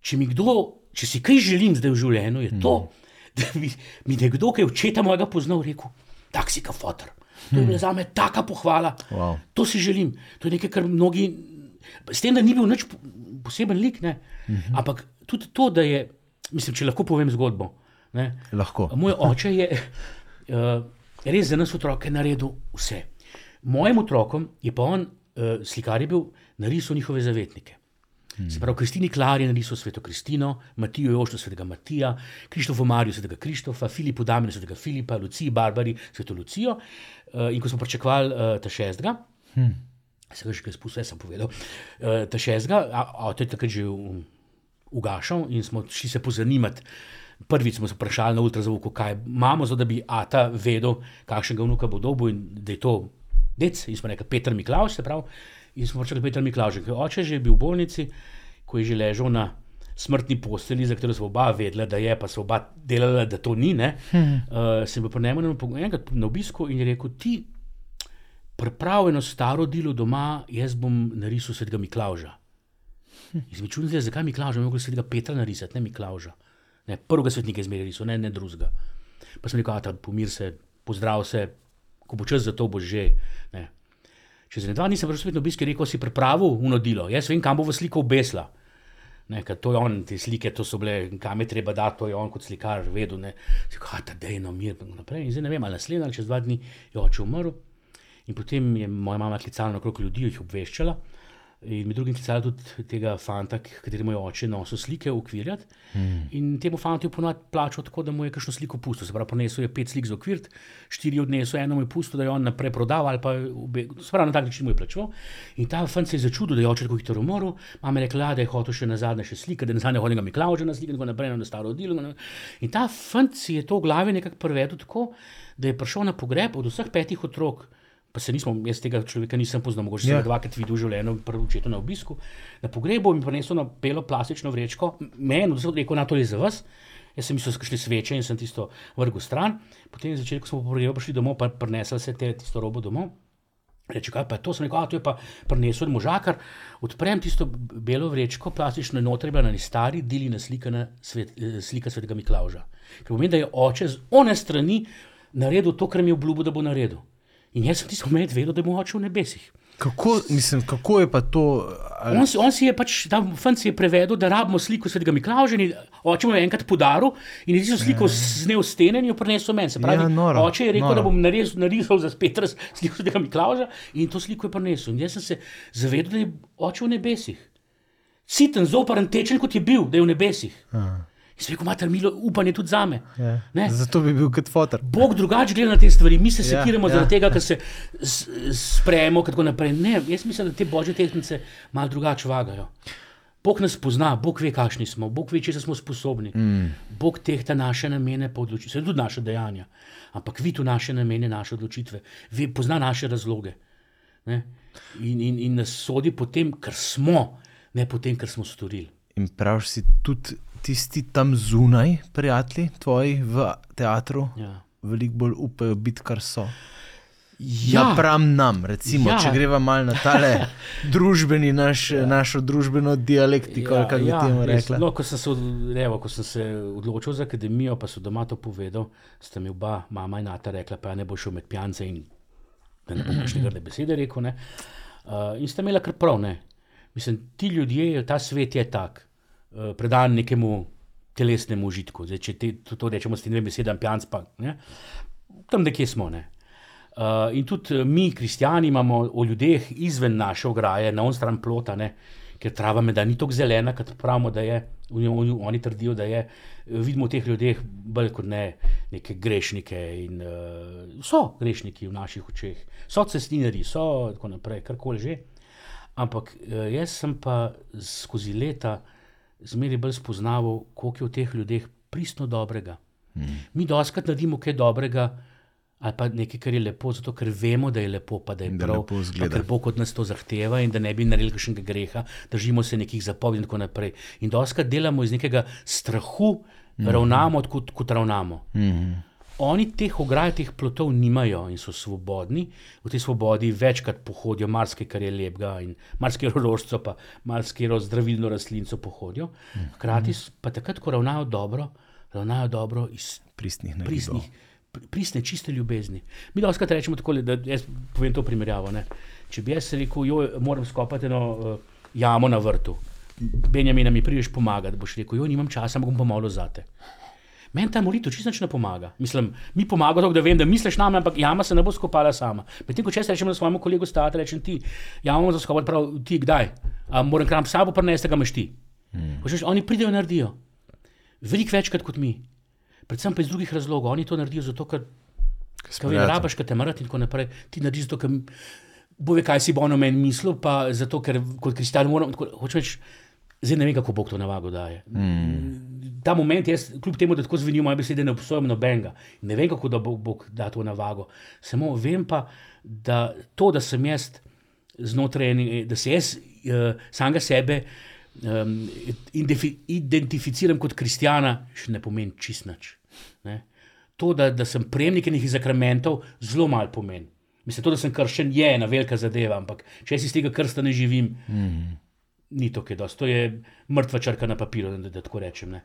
če mi kdo, če si kaj želim zdaj v življenju, je to, mhm. da mi, mi nekdo, ki je očeta mojega poznal, rekel tak si kot fotor. To je bila za me taka pohvala. Wow. To si želim. To je nekaj, kar mnogi, s tem, da ni bil nič poseben lik, uh mhm. -huh. ampak tudi to, da je, mislim, če lahko povem zgodbo. Ne? Lahko. Moj oče je uh, res za nas otroke naredil vse. Mojim otrokom je pa on, uh, slikar je bil, narisal njihove zavetnike. Hmm. Se pravi, Kristini Klari narisal sveto Kristino, Matijo Jošto svetega Matija, Krištofu Mariju svetega Krištofa, Filipu Damenu svetega Filipa, Luciji Barbari sveto Lucijo. Uh, in ko smo pričakovali uh, ta šestega, hmm. se ga že kaj spustil, sem povedal, uh, ta šestega, a to je takrat že ugašal in smo šli se pozanimati. Prvič smo se vprašali na ultrazvuku, kaj imamo, zato da bi Ata vedel, kakšnega vnuka bo dobil in da je to dec. In smo rekli, Petr Miklaus, se pravi. In smo rekli, Petr Miklaus, ki je oče že bil v bolnici, ko je že ležal na smrtni posteli, za katero smo oba vedela, da je, pa so oba delala, da to ni. Hmm. Uh, sem bil prenajem enkrat na obisku in je rekel, ti pripravljeno staro delo doma, jaz bom narisal svetega Miklauža. Hm. Izmičujem se, zakaj Miklauža, mogoče svetega Petra narisati, ne Miklauža. Ne, prvega svetnika izmerili so, ne, ne drugega. Pa sem rekel, da pomir se, pozdrav se, ko bo čas za to, bo že. Ne. Čez dva dni sem prišel na obisk in rekel, si pripravil unodilo, jaz vem, kam bo v sliko obesla. Ne, to je on, te slike, to so bile, kam je treba dati, to je on kot slikar vedel. Ne, Kaj ta dejno mir naprej. In zdaj ne vem, ali naslednji ali čez dva dni je oče umrl. In potem je moja mama klicala okrog ljudi, jih obveščala. In med drugim klicala tudi tega fanta, ki- kateremu je oče nosil slike ukvirjati. Hmm. In temu fantu je ponovadi plačal tako, da mu je kakšno sliko pustil. Se pravi, ponesel je pet slik za ukvirt, štiri odnesel, eno mu je pustil, da je on naprej prodal ali pa obe, se pravi, na tak način mu je plačal. In ta fant se je začudil, da je oče tako hitro umrl. Mama je rekla, da je hotel še na zadnje še slike, da ne zadnje hodnega Miklauža na slike, in tako naprej na staro odilo. In ta fant si je to v glavi nekako prevedel tako, da je prišel na pogreb od vseh petih otrok. Pa se nismo, jaz tega človeka nisem poznal, mogoče Ja. sem ga dvakrat videl v življenju, prvo očetu na obisku. Na pogrebu mi je prinesel na belo plastično vrečko, meni, vse rekel, na to je za vas. Jaz sem mislil, da so šli sveče in sem tisto vrgel stran. Potem začeli, ko smo po pogrebu prišli domov, pa prinesli se te, tisto robo domov. Reče, kaj pa je to, sem rekel, a to je pa prinesel možakar. Odprem tisto belo vrečko, plastično noter je bila na stari dili naslikana svet, eh, slika svetega Miklauža. Ker pomeni, da je oče z one strani naredil to, kar mi je obljubil, da bo naredil. In jaz sem tisto moment vedel, da bo oče v nebesih. Kako, mislim, kako je pa to? Ali, On, on si je pač, ta fant si je prevedel, da rabimo sliko svetega Miklauža in oče mu je enkrat podaril in je tisto sliko snel s stene in jo prinesel meni. Se pravi, Ja, noro, oče je rekel, noro. da bom narisal, narisal za spet raz sliko svetega Miklauža in to sliko je prinesel. In jaz sem se zavedel, da je oče v nebesih. Siten, zoparen, tečen kot je bil, da je v nebesih. In sem rekel, mater, milo upanje tudi za me. ja. Ne? Zato bi bil kot fotor. Bog drugače gleda na te stvari, mi se Ja, sekiramo ja. zaradi tega, ker se sprejemo in tako naprej. Ne, jaz mislim, da te božje tehtnice malo drugače vagajo. Bog nas pozna, Bog ve, kakšni smo, Bog ve, če smo sposobni. Mm. Bog tehta naše namene, pa odločitve, seveda tudi naše dejanja, ampak vidi naše namene, naše odločitve, ve, pozna naše razloge. Ne? In, in, in nas sodi po tem, kar smo, ne po tem, kar smo storili. In praviš si tudi tisti tam zunaj, prijatelji tvoji v teatru, Ja. veliko bolj upajo biti, kar so. Ja, Napram nam, recimo, Ja. ja. če greva mal na tale družbeni, naš, ja. našo družbeno dialektiko, ja, kako bi ja, temu res. rekla. No, ko, sem se, od- evo, ko sem se odločil za akademijo, pa so doma to povedal, sta mi oba, mama in ata, rekla, pa ja ne bo šel med pijance in da ne bom kakšne grde besede rekel. Ne. Uh, in sta imela kar prav. Ne. Mislim, ti ljudje, ta svet je tak, predan nekemu telesnemu užitku. Zdaj, če te, to, to rečemo s tem dvema besedami, pijanc pa. Ne. Tam nekje smo. Ne. Uh, in tudi eh, mi, kristijani, imamo o ljudeh izven naše ograje, na on stran plota, ne, ker trava meda ni tako zelena, kot pravimo, da je. Oni, oni, trdijo, da je. Eh, Vidimo v teh ljudeh bolj kot ne neke grešnike. In, uh, so grešniki v naših očeh, so cestninari, so tako naprej, karkoli že. Ampak uh, jaz sem pa skozi leta zmeraj bolj spoznaval, koliko je v teh ljudeh pristno dobrega. Hmm. Mi doskrat naredimo kaj dobrega, ali pa nekaj, kar je lepo, zato ker vemo, da je lepo, pa da je Da prav, pa ker Bog od nas to zahteva in da ne bi naredili kakšnega greha, držimo se nekih zapovedi in tako naprej. In doskrat delamo iz nekega strahu, mm. ravnamo kot, kot ravnamo. Mm. Oni teh ograj, teh plotov nimajo in so svobodni. V tej svobodi večkrat pohodijo marsikaj, kar je lepega, in marsikaj rožco, pa marsikaj zdravilno rastlinco pohodijo. Hkrati s- pa takrat, ko ravnajo dobro, ravnajo dobro iz Pristnih nagibov. pristnih, pri- pristne, čiste ljubezni. Mi lahko rečemo tako, da jaz povem to primerjavo. Ne? Če bi jaz rekel, joj, moram skopati eno uh, jamo na vrtu, Benjamin, mi prideš pomagati, boš rekel, joj, nimam časa, bom pomalo zate. Meni ta molitev čisto ne pomaga. Mislim, mi pomaga to, da vem, da misliš name, ampak jama se ne bo skopala sama. Medtem ko če jaz rečem svojemu kolegu stati, rečem ti, jamo za skopati, prav ti kdaj. A moram kram sabo prenesti, ga imaš ti. Hmm. Oni pridejo in naredijo. Veliko večkrat kot mi. Predvsem pa iz drugih razlogov. Oni to naredijo zato, ker Kaj vem, rabaš, kaj te mrati in tako naprej. Ti narediš to, ker bo ve, kaj si bo ono meni mislil, pa zato, ker kot kristal moram. tako- Hočem reči, zdaj ne vem, kako Bog to navago daje. Mm. Ta moment, jaz, kljub temu, da tako zvenijo moje besede, ne obsojam nobenega. Ne vem, kako da Bog, Bog da to navago. Samo vem pa, da to, da sem jaz znotraj, ene- da se jaz uh, samega sebe um, identificiram kot kristjana, še ne pomeni čist nič. Ne? To, da, da sem prejemnik nekih zakramentov, zelo malo pomeni. Mislim, to, da sem krščen, je ena velika zadeva, ampak če jaz iz tega krsta ne živim, mm. Ni to kaj dosti. To je mrtva črka na papirju, da, da tako rečem. Ne?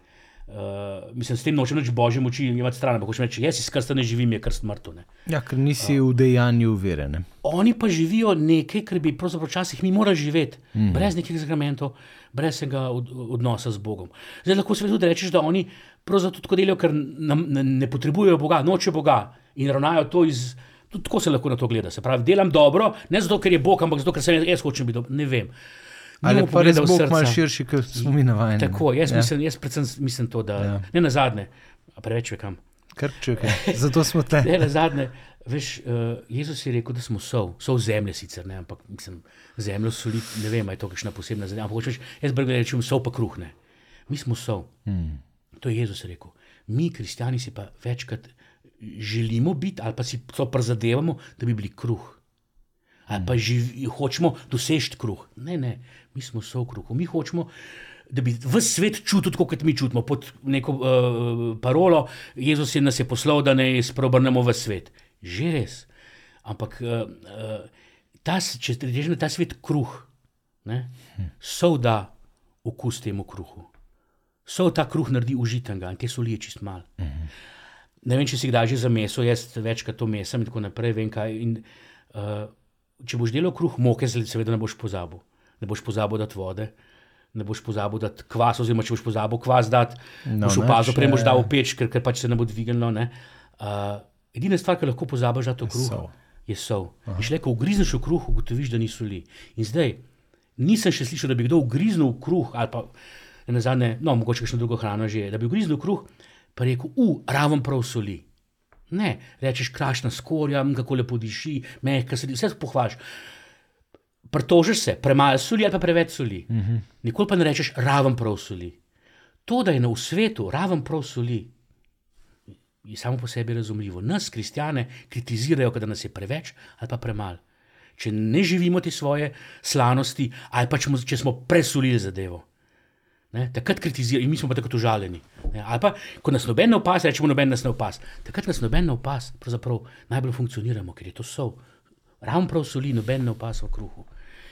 Uh, mislim, s tem nočem več božje moči imeti stran, ampak hočem reči, jaz iz krsta ne živim, je krst mrtev. ne. Ja, ker nisi v dejanju uverjen. Oni pa živijo nekaj, kar bi pravzaprav včasih mi morali živeti, mm. brez nekih zakramentov, brez tega od, odnosa z Bogom. Zdaj lahko se tudi rečeš, da oni pravzaprav tudi tako delajo, ker nam, ne, ne potrebujejo Boga, noče Boga in ravnajo to iz. Tudi tako se lahko na to gleda. Se pravi, delam dobro, ne zato, ker je Bog, ampak zato, ker sem jaz hočem biti dober. Ne vem. Ali pa res Bog srca. malo širši, kot smo mi navajeni. Tako, jaz, Ja. mislim, jaz predvsem mislim to, da Ja. ne na zadnje, preveč vekam. Kar čakaj. Zato smo tle. Ne na zadnje, veš, uh, Jezus je rekel, da smo sol, sol zemlje sicer, ne, ampak mislim, zemljo soli, ne vem, je to kakšna posebna zemlja, ampak hočeš, jaz bi rekel, sol pa kruh, ne. Mi smo sol. Mm. To je Jezus rekel. Mi, kristijani, si pa večkrat želimo biti ali pa si to prizadevamo, da bi bili kruh. Ali pa živi, hočemo doseči kruh. Ne, ne, mi smo so v kruhu. Mi hočemo, da bi vse svet čutil, kot mi čutimo, pod neko uh, parolo, Jezus je nas je poslal, da ne sprobrnemo v svet. Že res. Ampak, uh, uh, ta, če rečemo, ta svet kruh, ne, so da okus temu kruhu. So ta kruh naredi užitenega in te soli je čist mal. Ne vem, če si kdaj že za meso, jaz večkrat to mesam in tako naprej. Vem, kaj, in, uh, če boš delal kruh moke, zle- seveda ne boš pozabil. Ne boš pozabil dati vode, ne boš pozabil dati kvas, oziroma če boš pozabil kvas dati, No, boš opazil, prej boš dal v peč, ker, ker pač se ne bo dvignilo. ne. Uh, edina stvar, ki lahko pozabiš dati v kruh, je sol. In šele, ko ugrizneš v kruh, ugotoviš, da ni soli. In zdaj, nisem še slišal, da bi kdo ugriznil v kruh ali pa ne nazadnje, no, mogoče še drugo hrano že, je, da bi ugriznil v kruh, pa rekel, u, raven prav soli. Ne, rečeš, krašna skorja, kako lepo diši, mehka se, vse pohvališ. Pritožiš se, premalo soli ali pa preveč soli. Uh -huh. Nikoli pa ne rečeš, raven prav soli. To, da je na svetu raven prav soli, je samo po sebi razumljivo. Nas, kristijane, kritizirajo, da nas je preveč ali pa premalo. Če ne živimo te svoje slanosti, ali pa če, mo- če smo presolili zadevo. Ne, takrat kritizirajo in mi smo pa tako užaljeni. Ali pa, ko nas noben ne opas, rečemo, noben nas ne opas. Takrat nas noben ne opas, pravzaprav najbolj funkcioniramo, ker je to sol. Ravno prav soli, noben ne opas v kruhu.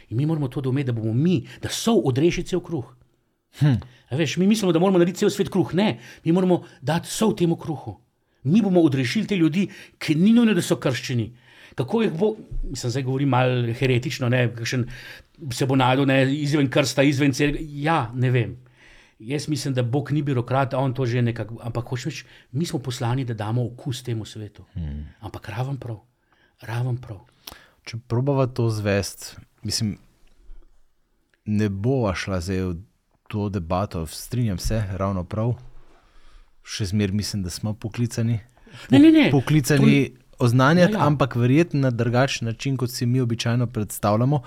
In mi moramo to dometi, da bomo mi, da sol odreši cel kruh. Hm. Veš, mi mislimo, da moramo narediti cel svet kruh. Ne, mi moramo dati sol temu kruhu. Mi bomo odrešili te ljudi, ki ni nujno, da so krščeni. Kako jih bo, mislim, zdaj govorim malo heretično, ne, kakšen se bo najdel ne, izven krsta, izven cerkve. Ja, ne vem. Jaz mislim, da Bog ni birokrat, on to že nekako. Ampak hočeš mi smo poslani, da damo okus temu svetu. Hmm. Ampak raven prav, raven prav. Če probava to zvest, mislim, ne bova šla zdaj v to debato, strinjam se, ravno prav. Še zmeraj mislim, da smo poklicani. Ne, ne, ne. Poklicani oznanjati, Ja, ja. ampak verjetno na drugačen način, kot si mi običajno predstavljamo.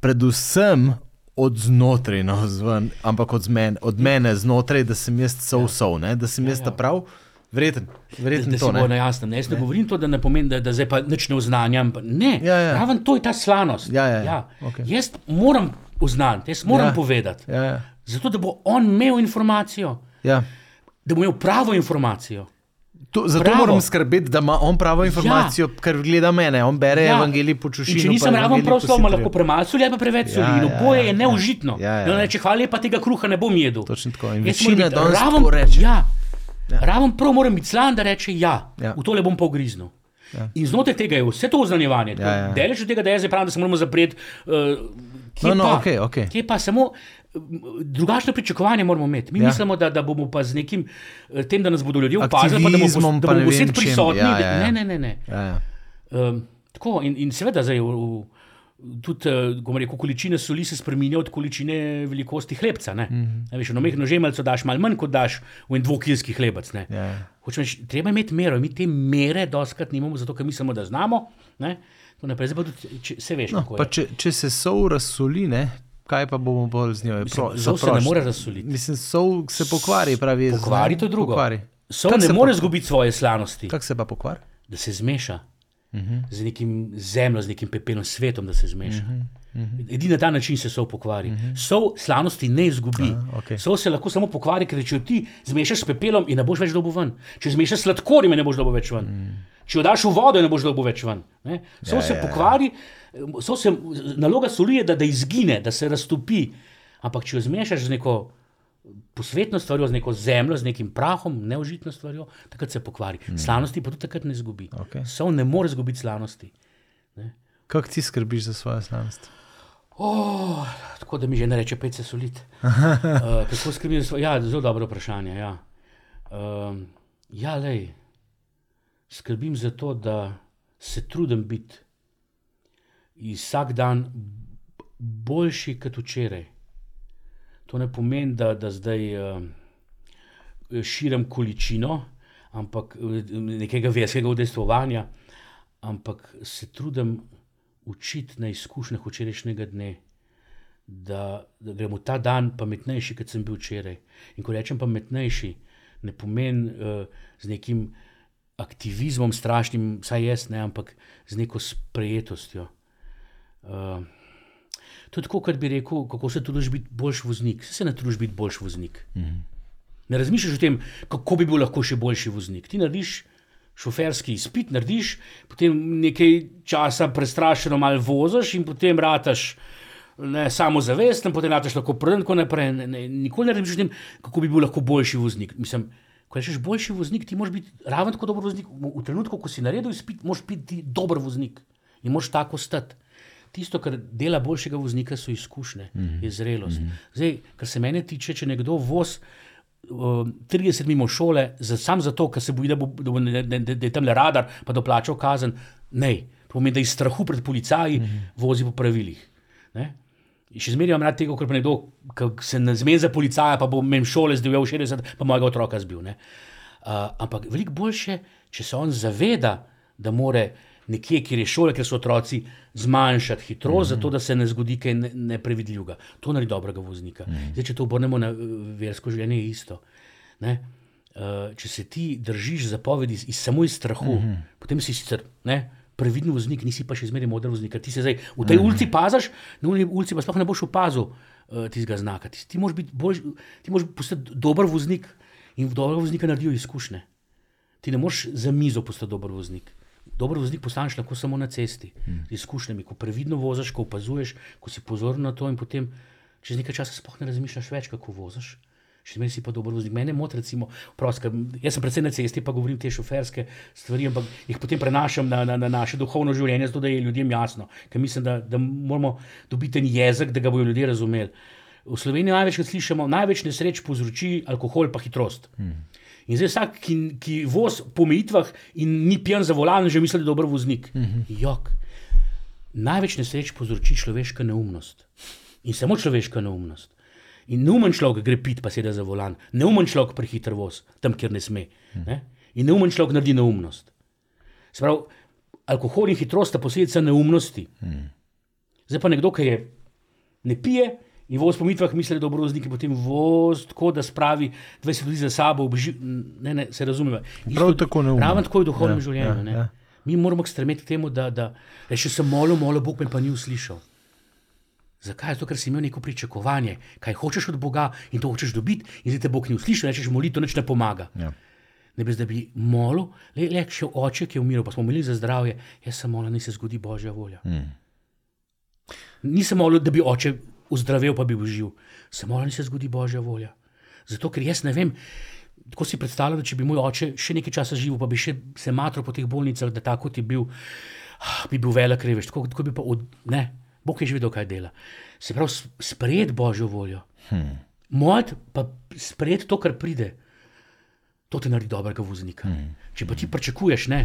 Predvsem od znotraj na zven, ampak od, zmen, od mene znotraj, da sem jaz sov sov, ne? da sem Ja, jaz ja. ta prav. Verjeten, Da, verjeten da to se bo na ne. jasnem. Ne, jaz ne, ne govorim to, da ne pomeni, da, da zdaj pa nič ne oznanjam. Ne, Ja, ja. raven to je ta slanost. Ja, ja, ja. Okej. Jaz moram oznaniti, jaz moram Ja. ja. povedati. Ja, ja. Zato, da bo on imel informacijo, Ja. da bo imel pravo informacijo. To, zato Pravo. moram skrbeti, da ima on pravo informacijo, ja. ker gleda mene, on bere ja. evangelij po čušini. če nisem raven prav slovo, ima lahko premalo soli ali pa preveč soli. Ja, Ja, in ja, oboje ja, je ja. neužitno. Ja, ja, ja. reče, hvala lepa, tega kruha ne bom jedel. Točno tako. In Jaz večina danes raven- tako reče. Ja. Ja. Raven prav moram biti slan, da reče ja, Ja. v tole bom pa ugriznil. Ja. In znotraj tega je vse to oznanjevanje. Ja, ja. Delež od tega, da jaz pravim, da se moramo zapreti. Uh, No, no, okej, okej. Kje pa samo uh, drugačno pričakovanje moramo imeti. Mi Ja. mislimo, da, da bomo pa z nekim uh, tem, da nas bodo ljudje opazili, pa da bomo, da pa bomo vsi prisotni. Ja, ja, ja. Ne, ne, ne. ne. Ja, ja. Um, tako, in, in seveda, zdaj, v, v, tudi uh, rekel, količina soli se spremenja od količine velikosti hlebca. Mm Mhm. -hmm. Veš, na mehko žemelco daš malo manj, kot daš v en dvokilski hlebec. Ne. Ja. Hočem treba imeti mero. Mi te mere doskrat nimamo, zato ker mislimo, da znamo. Ne. Naprej, tudi, če, se veš, No, kako če, če se sol razsoli, ne, kaj pa bomo bolj z njo? Mislim, sol se ne more razsoliti. Mislim, sol se pokvari, pravi. Pokvari ne? to drugo. Pokvari. Sol Kako ne more izgubiti svoje slanosti, Kako se pa pokvari? da se zmeša. Uh -huh. z nekim zemljo, z nekim pepelom, svetom, da se zmeša. Uh -huh, uh -huh. Edini na ta način se sol pokvari. Uh -huh. Sol slanosti ne izgubi. Aha, okej. Sol se lahko samo pokvari, ker če ti zmešaš s pepelom in ne boš več dobil ven. Če zmešaš sladkorjem, je ne boš dobil več ven. Mm. Če jo daš v vodo, ne boš dobil več ven. Ne? Sol Ja, se ja, ja. pokvari, sol se, naloga soli je, da, da izgine, da se raztopi. Ampak če jo zmešaš z neko posvetno stvarjo, z neko zemljo, z nekim prahom, neužitno stvarjo, takrat se pokvari. Mm. Slanosti pa tudi takrat ne izgubi. Okej. Sol ne more izgubiti slanosti. Kako ti skrbiš za svojo znanost? Oh, tako da mi že ne reče, pet se solid. Uh, kako skrbim za svoje? Ja, zelo dobro vprašanje. Ja, uh, ja lej, skrbim za to, da se trudim biti vsak dan boljši kot včeraj. To ne pomeni, da, da zdaj uh, širim količino ampak, nekega verskega udejstvovanja, ampak se trudim učiti na izkušnjah včerajšnjega dne, da, da gremo ta dan pametnejši, kot sem bil včeraj. In ko rečem pametnejši, ne pomeni uh, z nekim aktivizmom, strašnim, vsaj jaz ne, ampak z neko sprejetostjo. To je tako, kot bi rekel, kako se trudiš biti boljši voznik. Se ne trudiš biti boljši voznik. Mm -hmm. Ne razmišljaš o tem, kako bi bil lahko še boljši voznik. Ti narediš šoferski izpit, narediš, potem nekaj časa prestrašeno malo voziš in potem rataš. Ne, samo zavest, in potem rečeš, lahko pridem tako naprej. Ne, ne, nikoli ne razmišljaš o tem, kako bi bil lahko boljši voznik. Mislim, ko rečeš boljši voznik, ti moraš biti ravno tako dober voznik. V, v trenutku, ko si naredil izpit, moraš biti dober voznik in moraš tako stati. Tisto, kar dela boljšega voznika, so izkušnje, mm -hmm. je zrelost. Mm -hmm. Zdaj, kar se mene tiče, če nekdo voz uh, 30 mimo šole, za, sam zato, ker se boji, da, bo, da, bo, da, da, da je tam le radar, pa da plača kazen. Ne, to pomeni, da iz strahu pred policaji mm -hmm. vozi po pravilih. Ne? Še zmeraj imam rad tega, ker nekdo, ki se ne zmeni za policaja, pa bo meni šole zdaj v 60, pa mojega otroka zbil. Uh, ampak veliko boljše, če se on zaveda, da more nekje, kjer je šole, kjer so otroci, zmanjšati hitrost, mm -hmm. zato da se ne zgodi kaj neprevidljivega. Ne to naredi dobrega voznika. Mm -hmm. Zdaj, če to obrnemo na versko življenje, je isto. Ne? Uh, če se ti držiš zapovedi iz, iz samo iz strahu, mm -hmm. potem si sicer ne, previden voznik, nisi pa še zmeraj moder voznik. Ti se zdaj v tej mm -hmm. ulici pazaš, na ulici pa sploh ne boš opazil uh, tistega znaka. Ti, ti moraš biti bolj, ti moraš postati dober voznik in v dobrega voznika naredijo izkušnje. Ti ne moreš za mizo postati dober voznik. Dobro voznik postaneš lahko samo na cesti, z izkušnjami, ko previdno voziš, ko opazuješ, ko si pozoren na to in potem čez nekaj časa sploh ne razmišljaš več, kako voziš. Še zmeraj si pa dober voznik. Mene moti, recimo, prost, jaz sem predvsem na cesti, pa govorim te šoferske stvari, ampak jih potem prenašam na, na, na naše duhovno življenje, zato da je ljudem jasno. Ker mislim, da, da moramo dobiti en jezik, da ga bodo ljudje razumeli. V Sloveniji največkrat slišimo, največ nesreč povzroči alkohol in hitrost. Hmm. In zdaj vsak, ki, ki vozi po omejitvah in ni pijan za volan, že misli, da je dober voznik. Mhm. -huh. Jok. Največ nesreč povzroči človeška neumnost. In samo človeška neumnost. In neumen človek gre pit, pa sedaj za volan. Neumen človek prehiter voz, tam, kjer ne sme. Ne? In neumen človek naredi neumnost. Sprav, alkohol in hitrost sta posledica neumnosti. Hmm. Zdaj pa nekdo, ki je ne pije, In voz po mitvah misli, da je dobro voznik, potem voz tako, da spravi 20 ljudi za sabo, obži, ne, ne, se razume. Prav tako ne. Ravno tako je v duhovnem ja, življenju. Ja, ja. Mi moramo stremeti k temu, da, da reče se molil, molil, Bog me pa ni uslišal. Zakaj? Zato, ker si imel neko pričakovanje, kaj hočeš od Boga in to hočeš dobiti, in zdaj te Bog ni uslišal, rečeš molitev, nič ne pomaga. Ja. Ne bi zdaj bili molil, le, le še oče, ki je umiral, pa smo molili za zdravje, jaz sem molil, da se zgodi Božja volja. Hmm. Nisem molil, da bi oče ozdravel, pa bi bil živ. Se mora, da se zgodi božja volja. Zato, ker jaz ne vem, tako si predstavljam, če bi moj oče še nekaj časa živel, pa bi še se matro po teh bolnicah, da tako ti bil, ah, bi bil velik revež. Tako, tako bi pa, od, ne, Bog je že vedel, kaj dela. Se pravi, sprejeti božjo voljo. Hmm. Moj pa sprejeti to, kar pride. To te naredi dobrega voznika. Hmm. Če pa ti pričakuješ, ne,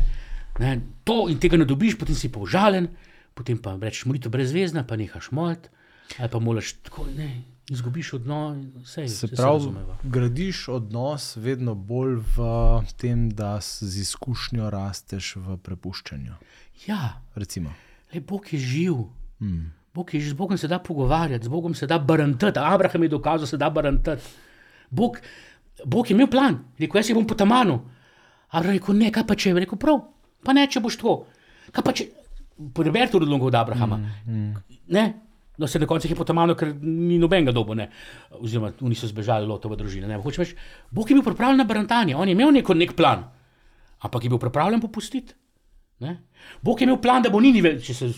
ne, to in tega ne dobiš, potem si pa užalen, potem pa rečeš, molitev brezvezna, pa nehaš moliti. Ali pa moraš tako, ne, izgubiš odnos, vse se pravi. Gradiš odnos vedno bolj v tem, da z izkušnjo rasteš v prepuščanju. Ja, recimo. Le Bog je živ. Hmm. Bog je, z Bogom se da pogovarjati, z Bogom se da barantati. Abraham je dokazal, da se da barantati. Bog, Bog je imel plan, rekel, jaz bom po tamanu. Abraham je rekel, ne, kaj pa če, rekel, prav, pa ne, če boš tako. Kaj pa če, preberite odlogo od Abrahama. Hmm. Hmm. No, se na koncu je potamano, ker ni nobenega dobo, ne. oziroma oni so zbežali lotove družine. Veš, Bog je bil pripravljen na barantanje, on je imel neko, nek plan, ampak je bil pripravljen popustiti. Ne? Bog je imel plan, da bo Nini če se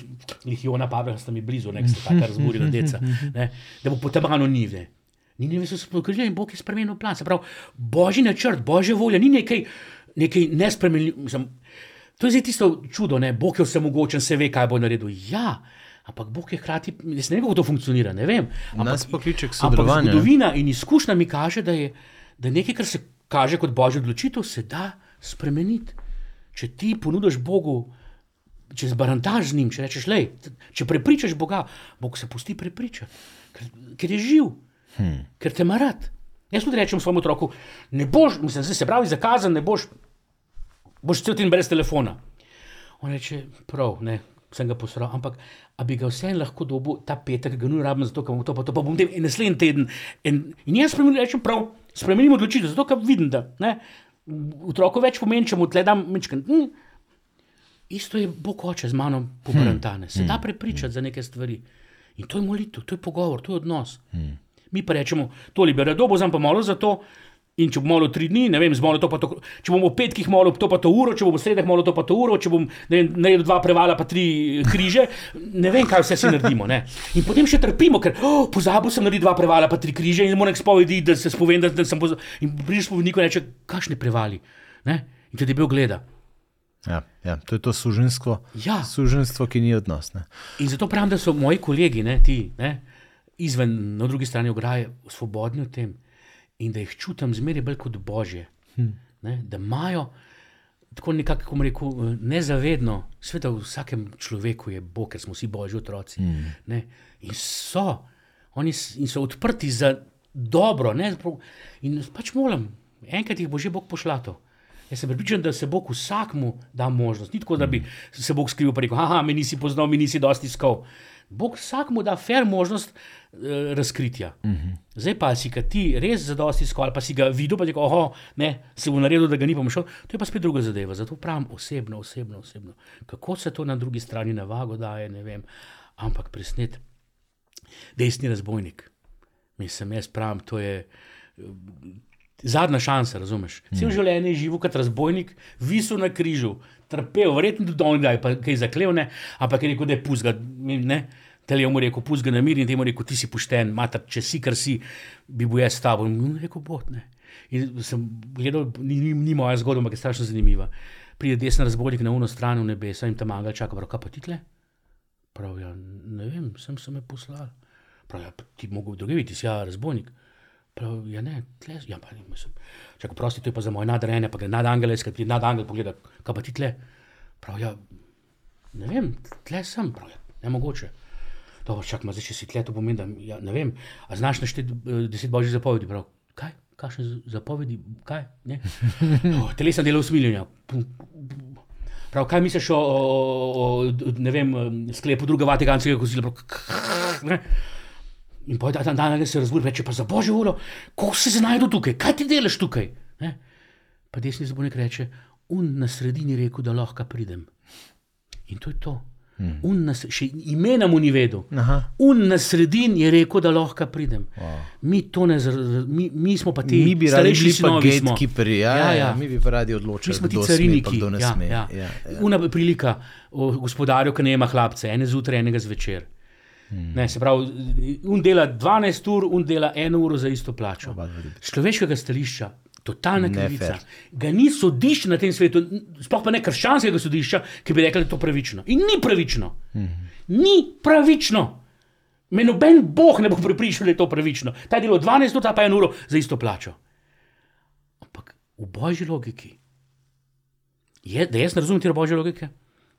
jih je ona pavela, sta mi blizu, ne, sta tako razburila deca, ne? da bo potamano Nive. Nini so se pokrižili in Bog je spremenil plan. Se pravi, božji načrt, božja volja, ni nekaj, nekaj nespremenljivega. To je zdaj tisto čudo, ne? Bog je vsemogočen, se ve, kaj bo naredil. Ja, ampak Bog je hkrati, jaz ne vem, kako to funkcionira, vem. Ampak, Nas pokliče k sodelovanju. zgodovina in izkušnja mi kaže, da je, da nekaj, kar se kaže kot božja odločitev, se da spremeniti. Če ti ponudiš Bogu, če zbarantaš z njim, če rečeš, lej, če prepričaš Boga, Bog se pusti prepričati, ker, ker je živ, hmm. ker te ima rad. Jaz tudi rečem svojemu otroku, ne boš, mislim, se pravi, zakazan, ne boš, boš cel teden brez telefona. On reče, prav, ne, sem ga posral, ampak bi ga vseeno lahko dobil ta petek, ga nujno rabim, zato ker bom to, pa to pa bom in naslednji teden. In, in jaz spremenim, rečem, prav, spremenim odločitev, zato ker vidim, da ne, otroku več pomeni, če mu tle dam mečken. Hm, Isto je Bog oče z mano pobrantane. Se da prepričati za neke stvari. In to je molitev, to je pogovor, to je odnos. Mi pa rečemo, to liberado bo, zdaj pa malo za to. In če bomo malo tri dni, ne vem, zmolo to pa to, če bomo v petkih malo to pa to uro, če bomo v sredah malo to pa to uro, če bom vem, naredil dva prevala pa tri križe, ne vem, kaj vse si naredimo. Ne? In potem še trpimo, ker oh, pozabil sem narediti dva prevala pa tri križe in moram spovedi, da se spovem, da, da sem pozabil. In prideš spovedniku in reče, kakšne prevali. Ne? In te debel gleda. Ja, ja, to je to suženstvo, Ja. suženstvo ki ni odnos. Ne. In zato pravim, da so moji kolegi, ne, ti, ne, izven, na drugi strani ograje, svobodni v tem in da jih čutim zmeraj bolj kot božje. Hm. Ne, da imajo tako nekako, kako rekel, nezavedno, sveda v vsakem človeku je Bog, ker smo vsi božji otroci. Hm. Ne, in so, oni in so odprti za dobro. Ne, in pač moram, enkrat jih bo že Bog pošlato. Jaz sem pripričan, da se Bog vsakmu da možnost. Ni tako, da bi se Bog skril in rekel: Ah, me nisi poznal, mi nisi dosti iskal. Bog vsakmu da fair možnost uh, razkritja. Uh -huh. Zdaj pa si ga ti res za dosti iskal, pa si ga videl, pa ti rekel: Oh, ne, se bo naredil, da ga ni pomašal. To je pa spet druga zadeva. Zato pravim osebno, osebno, osebno. Kako se to na drugi strani na vago daje, ne vem. Ampak presnet, desni razbojnik. Mislim, jaz pravim, to je. eh, Zadnja šansa, razumeš? Cel mm. življenje je živel kot razbojnik, visel na križu, trpel, verjetno tudi on, da je kaj zaklel, ne? ampak je rekel, da je puzga. Ne? Telej mu rekel, puzga na mir in temu rekel, ti si pošten, mater, če si, kar si, bi bil jaz s tabo. In rekel, bot ne. In sem gledal, ni, ni, ni moja zgodba, ampak je strašno zanimiva. Pride desna razbojnik na uno stran v nebesa in tam manga čaka, prav, kaj pa ti tle? Prav, ja, ne vem, sem se me poslal. Prav, ja, ti mogo drugi biti, si ja, razbojnik. Prav, ja, ne, tle, ja, pa mislim. Čakaj, prosti, to je pa za moje nadrejene, pa gre nadangel, skrbi nadangel, pogleda, kaj pa ti tle. Prav, ja, ne vem, tle sem, prav, ja, ne mogoče. Dobro, čakaj, ma zdaj, če si tle, to pomeni, da, ja, ne vem, a znaš našteti eh, deset božjih zapovedi, prav, kaj, kakšne zapovedi, kaj, ne? Oh, telesna dela usmiljenja. Prav, kaj misliš o, o, o, ne vem, sklepu druge vatikanskega kozila? Prav, ne? In pa dan danes se razbudi, reče pa za božjo voljo, kako se znajdu tukaj, kaj ti delaš tukaj? Ne? Pa desni zbornik reče, un na sredini rekel, da lahko pridem. In to je to. Hmm. Un na, še imena mu ni vedel. Aha. Un na sredini je rekel, da lahko pridem. Wow. Mi ne, mi, mi smo pa ti Mi bi radi bili pa sinovi smo. gatekeeperji, ja, ja, ja. mi bi pa radi odločili, Mi smo ti sme, pa cariniki. ja, sme. ja. Ja, ja. Una prilika o gospodarju, ki ne ima hlapce, ene zjutraj, enega zvečer. Hmm. Ne, se pravi, un dela 12 ur, un dela eno uro za isto plačo. Človeškega stališča, totalna krivica. Ga ni sodišče na tem svetu, sploh pa ne krščanskega sodišča, ki bi rekli, da je to pravično. In ni pravično. Hmm. Ni pravično. Me noben boh ne bo pripričal, da je to pravično. Ta delo 12 ur, ta pa eno uro za isto plačo. Ampak v božji logiki je, da jaz ne razumem te božje logike.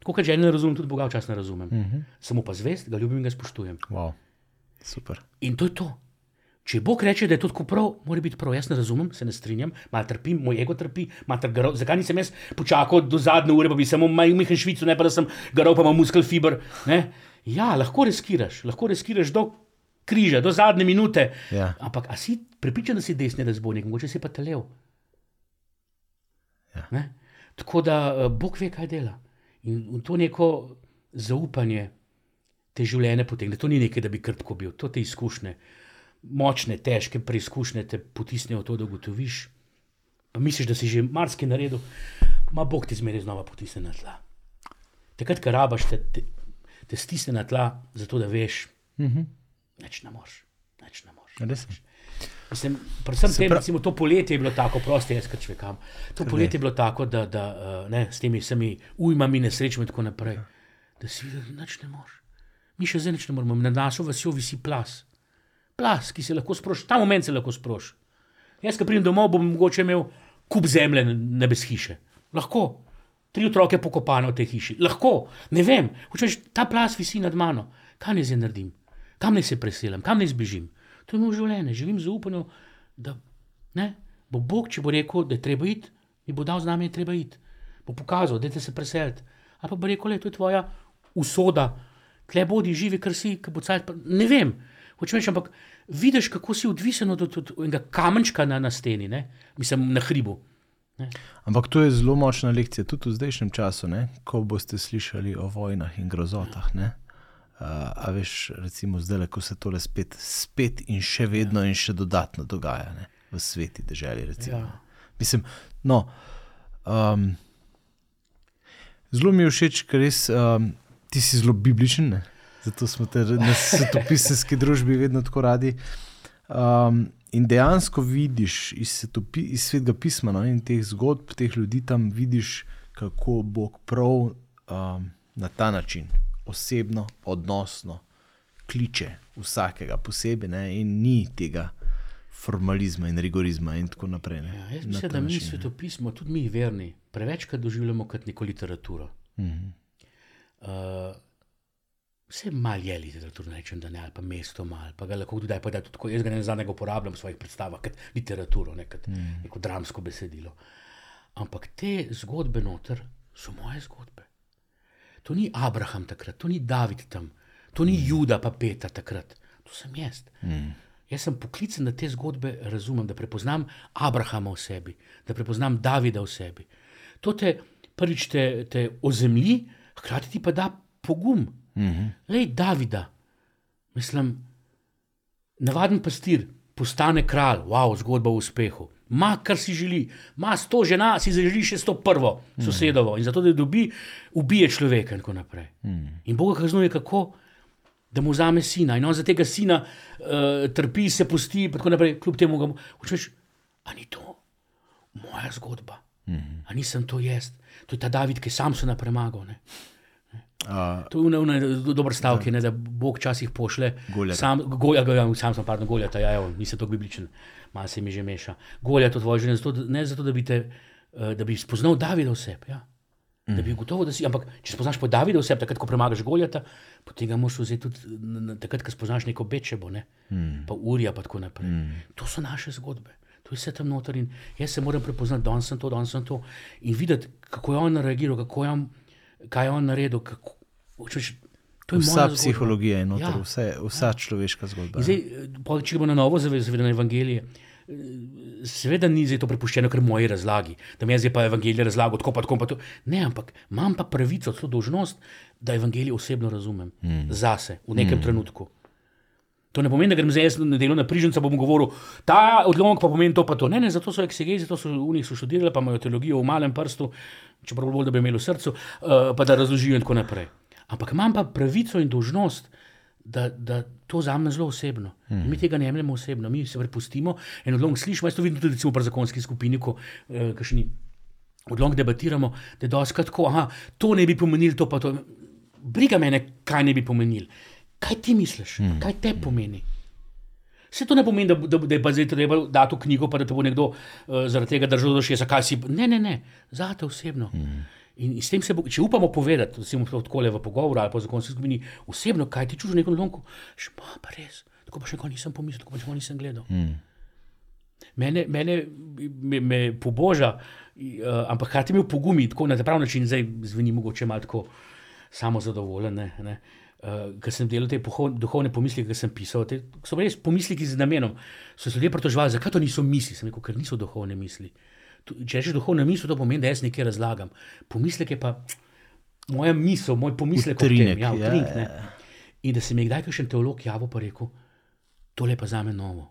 Tako kot žene ne razumem, tudi Boga včasih ne razumem. Uh -huh. Samo pa zvest, ga ljubim in ga spoštujem. Wow. Super. In to je to. Če Bog reče, da je to tako prav, mora biti prav. Jaz ne razumem, se ne strinjam, malo trpim, moj ego trpi, garov. Zakaj nisem jaz počakal do zadnje ure, pa bi samo majhen švico, ne pa da sem garov, pa imam muskel fiber. Ne? Ja, lahko riskiraš, lahko riskiraš do križa, do zadnje minute. Ja. Ampak a si prepričan, da si desni razbojnik, mogoče si pa telev. Ja. Ne? Tako da eh, Bog ve, kaj dela. In in to neko zaupanje te življenje potegne. To ni nekaj, da bi krtko bil, to te izkušnje, močne, težke preizkušnje te potisnejo v to, da ugotoviš. Pa misliš, da si že marsikaj naredil, ma Bog te zmeraj znova potisne na tla. Takrat, ko rabaš, te, te, te stisne na tla, zato da veš, Mhm. več ne moreš, več ne moreš. Mislim, predvsem Se tem, prav- recimo, to poletje je bilo tako, prosti jaz, če vekam. To poletje je bilo tako, da, da uh, ne, s temi vsemi ujmami, nesrečami in tako naprej, da si videl, da nič ne moreš. Mi še zdaj nič ne moremo, na našo vasjo visi plas. Plas, ki se lahko sproši, ta moment se lahko sproši. Jaz, ko pridem domov, bom mogoče imel kup zemlje na brez hiše. Lahko. Tri otroke pokopane v tej hiši. Lahko, ne vem. Hočeš, ta plas visi nad mano. Kaj naj zdaj naredim? Kam naj se preselim, kam naj zbežim? To je moje življenje. Živim z upanjem, da ne, bo Bog, če bo rekel, da je treba iti, mi bo dal z nami, da je treba iti. Bo pokazal, da se preseliti. Ali pa bo rekel, da je to tvoja usoda, tle bodi živi, kar si, ki bo cajt. Ne vem. Hočeš reči, ampak vidiš, kako si odvisen od, od, od enega kamenčka na, na steni, ne? mislim na hribu. Ampak to je zelo močna lekcija, tudi v zdajšnjem času, ne? ko boste slišali o vojnah in grozotah. Ne? Uh, a veš, recimo zdaj, ko se tole spet, spet in še vedno in še dodatno dogaja ne? v sveti državi. Ja. Mislim, no. Um, zelo mi je všeč, ker res um, ti si zelo bibličen, ne? zato smo te na svetopisanski družbi vedno tako radi. Um, in dejansko vidiš iz, svetopi, iz svetega pisma no, in teh zgodb, teh ljudi tam vidiš, kako Bog prav um, na ta način, osebno, odnosno, kliče vsakega posebej ne, in ni tega formalizma in rigorizma in tako naprej. Ne, Ja, jaz mislim, da mi način, ne. svetopismo, tudi mi verni, prevečkrat doživljamo kot neko literaturo. Mhm. Uh, vse malo je literatura, ne rečem, da ne, ali pa mesto malo, pa ga lahko kdaj pa da tudi. Jaz ga ne zadnjega uporabljam v svojih predstavah kot literaturo, ne kot mm. neko dramsko besedilo. Ampak te zgodbe noter so moje zgodbe. To ni Abraham takrat, to ni David tam, to ni Juda pa Petra takrat, to sem jaz. Mm. Jaz sem poklican, da te zgodbe razumem, da prepoznam Abrahama v sebi, da prepoznam Davida v sebi. To te prvič te, te ozemlji, hkrati ti pa da pogum. Mm -hmm. Lej, Davida, mislim, navaden pastir postane kralj, wow, zgodba o uspehu. Ma, kar si želi, ima sto žena, si želi še sto prvo sosedovo in zato, da dobi, ubije človeka in tako naprej. Mm. In Bog kaznuje kako? Da mu vzame sina in on za tega sina uh, trpi, se pusti, in tako naprej, kljub temu ga učeš. A ni to moja zgodba? Mm -hmm. A nisem to jaz? To je ta David, ki sam se napremagal. Ne? Uh, To je un dober stavek, da Bog včasih pošle. Goljata. Sam, golja, sam sem, pardon, goljata, ja, evo, nisem tako bibličen, malo se mi že meša. Golja to tvoje življenje, zato, ne zato, da bi, te, eh, da bi spoznal Davida v sebi. Ja. Da bi gotovo, da si, ampak če spoznaš po Davida v sebi, takrat, ko premagaš Goljata, potem ga moraš vzeti tudi takrat, ko spoznaš neko bečebo, ne? mm. pa Urija, pa tako naprej. Mm. To so naše zgodbe. To je vse tam noter in jaz se moram prepoznati, da sem to, da sem to in videti, kako je on reagiral, kako je on, kaj je on naredil. Kako, to je vsa psihologija je noter, Ja. ja. vse, vsa ja. človeška zgodba. In Zdaj, eh, pol, če gremo na novo zavedanje evangelije, eh, seveda ni zdaj to prepuščeno, ker moji razlagi, da mi jaz zdaj pa evangelije razlagam, tako pa tako pa to. Ne, ampak imam pa pravico, celo dolžnost, da evangelije osebno razumem mm. zase v nekem mm. trenutku. To ne pomeni, da grem zdaj na delo na prižnica, bom govoril, ta odlomek pa pomeni to pa to. Ne, ne, zato so eksegezi, to so v njih študirali, pa imajo teologijo v malem prstu, čeprav bolj, da bi imeli v srcu, uh, pa da razložijo in tako naprej. Ampak imam pa pravico in dolžnost, da, da to vzamem zelo osebno. Mm. Mi tega ne jemljemo osebno, mi se prepustimo en odlomek slišimo. Jaz to vidim tudi pri zakonski skupini, ko uh, kakšni odlomek debatiramo, da je doskrat tako, aha, to ne bi pomenili, to pa to. Briga me, kaj ne bi pomenili. Kaj ti misliš, mm. kaj te pomeni? Vse to ne pomeni, da, da, da je pa zdaj treba dati v knjigo, pa da te bo nekdo uh, zaradi tega držal do šesa, kaj si. Ne, ne, ne, zate osebno. Mm. In, in s tem se bo, če upamo povedati, recimo tako le v pogovoru ali pa v zakonski skupini, osebno, kaj ti čuži v nekem lonku, še pa, pa res, tako pa še nikoli nisem pomislil, tako pa še nikoli nisem gledal. Mm. Mene, mene me, me poboža, uh, ampak hkrati mi pogumi, tako na ta pravi način, zdaj zveni mogoče malo tako samozadovoljen. Ne, ne. Uh, ker sem delal te poho- duhovne pomisleke, ki sem pisal, te, so res pomisleki z namenom. So se ljudje pritoževali, zakaj to niso misli, sem rekel, ker niso duhovne misli. Tu, če rečeš duhovne misli, to pomeni, da jaz nekaj razlagam. Pomislek je pa moja misel, moj pomislek o tem. Ja, ja, utrinek, ja, ne. In da se mi je kdaj kakšen teolog javil pa rekel, tole pa za me novo.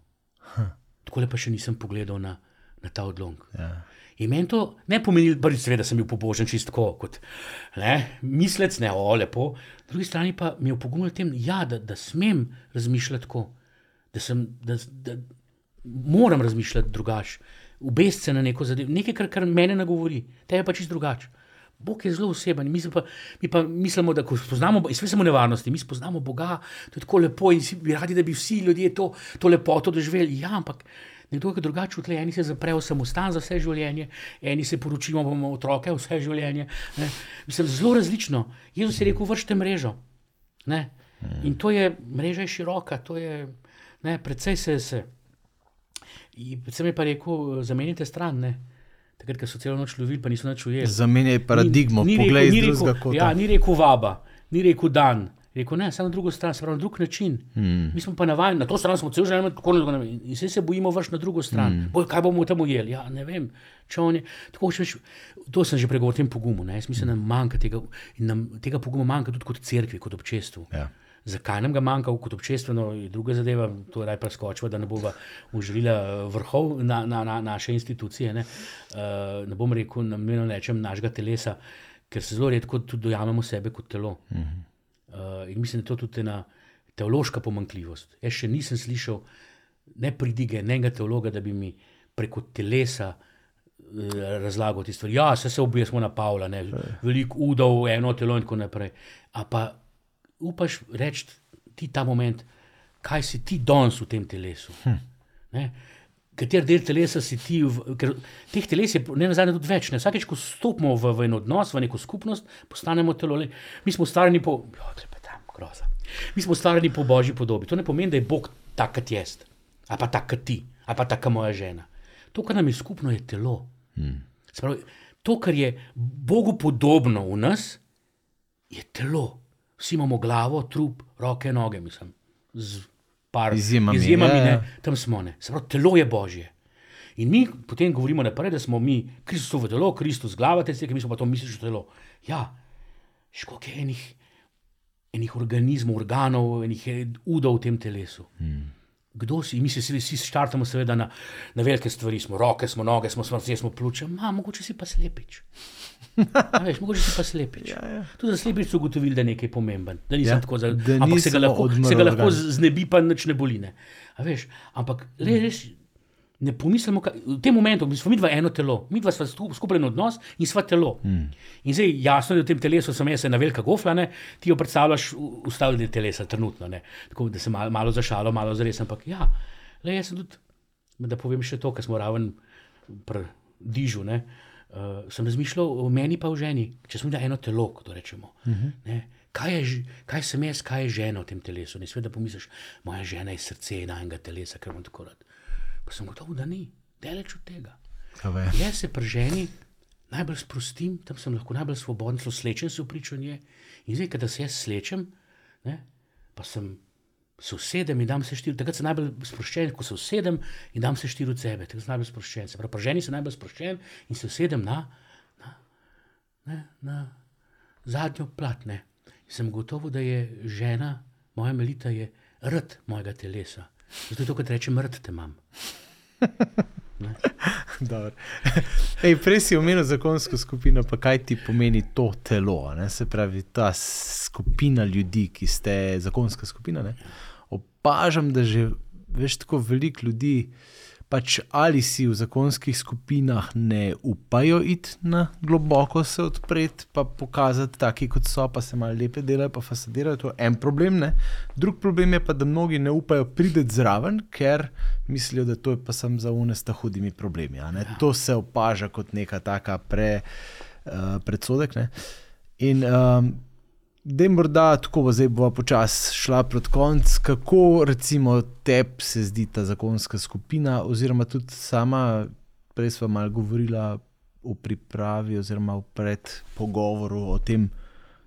Tako pa še nisem pogledal na, na ta odlomk. Ja. In meni to ne pomeni, prvič, seveda, da sem bil pobožen čistko, kot ne, mislec, ne, o lepo. Po drugi strani pa mi je pogumil tem, ja, da, da smem razmišljati tako, da, sem, da, da, moram razmišljati drugače, ubesti se na neko zadevo, nekaj, kar, kar mene nagovori, te je pa čist drugače. Bog je zelo oseben, mi pa, mi pa mislimo, da ko spoznamo, in sve smo nevarnosti, mi spoznamo Boga, to je tako lepo in si bi radi, da bi vsi ljudje to, to lepoto doživeli. Ja, ampak nekdo je drugače utle, eni se zaprejo samostan za vse življenje, eni se poročimo, bomo otroke vse življenje. Ne. Mislim, zelo različno. Jezus je rekel, vršite mrežo. Ne. In to je, mreža je široka, to je, ne, predvsej se se. Predvsem je pa rekel, zamenjite stran. Ne. Takrat, ko so celo noč lovili, pa niso več ujeli. Zamenjaj paradigmo, Ni- ni poglej rekel- iz drugega kota. Ja, ni rekel vaba, ni rekel dan. Rekel, ne, samo na drugo stran, se pravi na drug način. Mm. Mi smo pa navajeni, na to stran smo cel življenje, tako ne vem. In vse se bojimo vrš na drugo stran. Mm. Boj, kaj bomo tam ujeli? Ja, ne vem. Je, tako hočeš, to sem že pregovoril o tem pogumu. Ne? Jaz mislim, da nam manjka tega, in nam tega poguma manjka tudi kot cerkvi, kot občestvu. Ja. Zakaj nam ga manjka kot občestveno, je druga zadeva, to je raj preskočila, da ne bova užrila vrhov na, na, na naše institucije. Ne, uh, ne bom rekel, namenom rečem našega telesa, ker se zelo redko tudi dojamemo sebe kot telo. Uh -huh. uh, in mislim, da je to tudi ena teološka pomankljivost. Jaz še nisem slišal ne pridige enega teologa, da bi mi preko telesa eh, razlagal te stvari. Ja, se, se objesmo na Pavla, ne, veliko udov, eno telo in tako naprej. A pa upaš reči ti ta moment, kaj si ti danes v tem telesu. Hm. Kater del telesa si ti, v, ker teh teles je ne nazadnje tudi več. Ne? Vsakeč, ko stopimo v, v en odnos, v neko skupnost, postanemo telo. Le- Mi smo ustvarjeni po, jo, klepetam, groza. Mi smo ustvarjeni po božji podobi. To ne pomeni, da je Bog tak, kot jaz, ali pa tak, kot ti, ali pa taka moja žena. To, kar nam je skupno, je telo. Hmm. Spravi, to, kar je Bogu podobno v nas, je telo. Vsi imamo glavo, trup, roke, noge, mislim. Z par Izjemami, izjemami ja, ne, ja. tam smo. Ne. Se pravi, telo je božje. In mi potem govorimo naprej, da smo mi Kristusovo telo, Kristus glava, te cerkve, mi smo pa to misliš telo. Ja, školjke enih, enih organizmov, organov, enih udov v tem telesu. Hmm. Kdo si? Mi se vsi, štartamo seveda na, na velike stvari, smo roke, smo noge, smo srce, smo pljuča, ma, mogoče si pa slepič. A Veš, mogoče si pa slepič. Ja, ja. Tudi za slepič so ugotovili, da je nekaj pomemben. Da nisem Ja, tako za, da ampak se ga lahko, se ga lahko znebi, pa nič ne boli. Ne. A Veš, ampak le res ne pomislimo, kaj, v tem momentu smo mi dva eno telo, mi dva sva stu- skupaj en odnos in sva telo. Mm. In zdaj jasno da v tem telesu sem jaz ena velika gofla, ne, ti jo predstavljaš ustavljanje telesa trenutno, ne. tako da se malo, malo zašalo, malo zares, ampak ja, le jaz sem tudi, da povem še to, kar smo raven pri dižu, ne, uh, sem razmišljal o meni pa o ženi, če smo da eno telo, kot rečemo. Uh -huh. ne, kaj, je, kaj sem jaz, kaj je žena v tem telesu? Ne sveda pomisliš, moja žena je srce enega telesa, ker imam tako rad. Pa sem gotov, da ni, daleč od tega. Jaz se pri ženi najbolj sprostim, tam sem lahko najbolj svoboden, zelo slečen se v pričo nje. In zdaj, kadar se jaz slečem, ne, pa sem se usedem in dam se štiri, takrat sem najbolj sproščen, ko se usedem in dam se štiri od sebe, takrat sem najbolj sproščen. Se pravi, pri ženi sem najbolj sproščen in se usedem na, na, ne, na zadnjo platne. In sem gotovo, da je žena, moja melita je rd mojega telesa. Zato je to, kot rečem, rd te imam. Ej, prej si omenil zakonsko skupino, pa kaj ti pomeni to telo? Ne? Se pravi, ta skupina ljudi, ki ste zakonska skupina. Ne? Opažam, da že veš tako veliko ljudi. Pač ali si v zakonskih skupinah ne upajo iti na globoko se odpreti, pa pokazati, taki kot so, pa se malo lepe delajo, pa fasadirajo. To je en problem. Ne? Drug problem je pa, da mnogi ne upajo priti zraven, ker mislijo, da to je pa sem za unesta hudimi problemi. a ne. To se opaža kot neka taka pre, uh, predsodek. Ne? In um, da je morda tako, zdaj bo počasi šla proti koncu, kako recimo tebi se zdi ta zakonska skupina, oziroma tudi sama, prej smo malo govorila o pripravi, oziroma v predpogovoru o tem,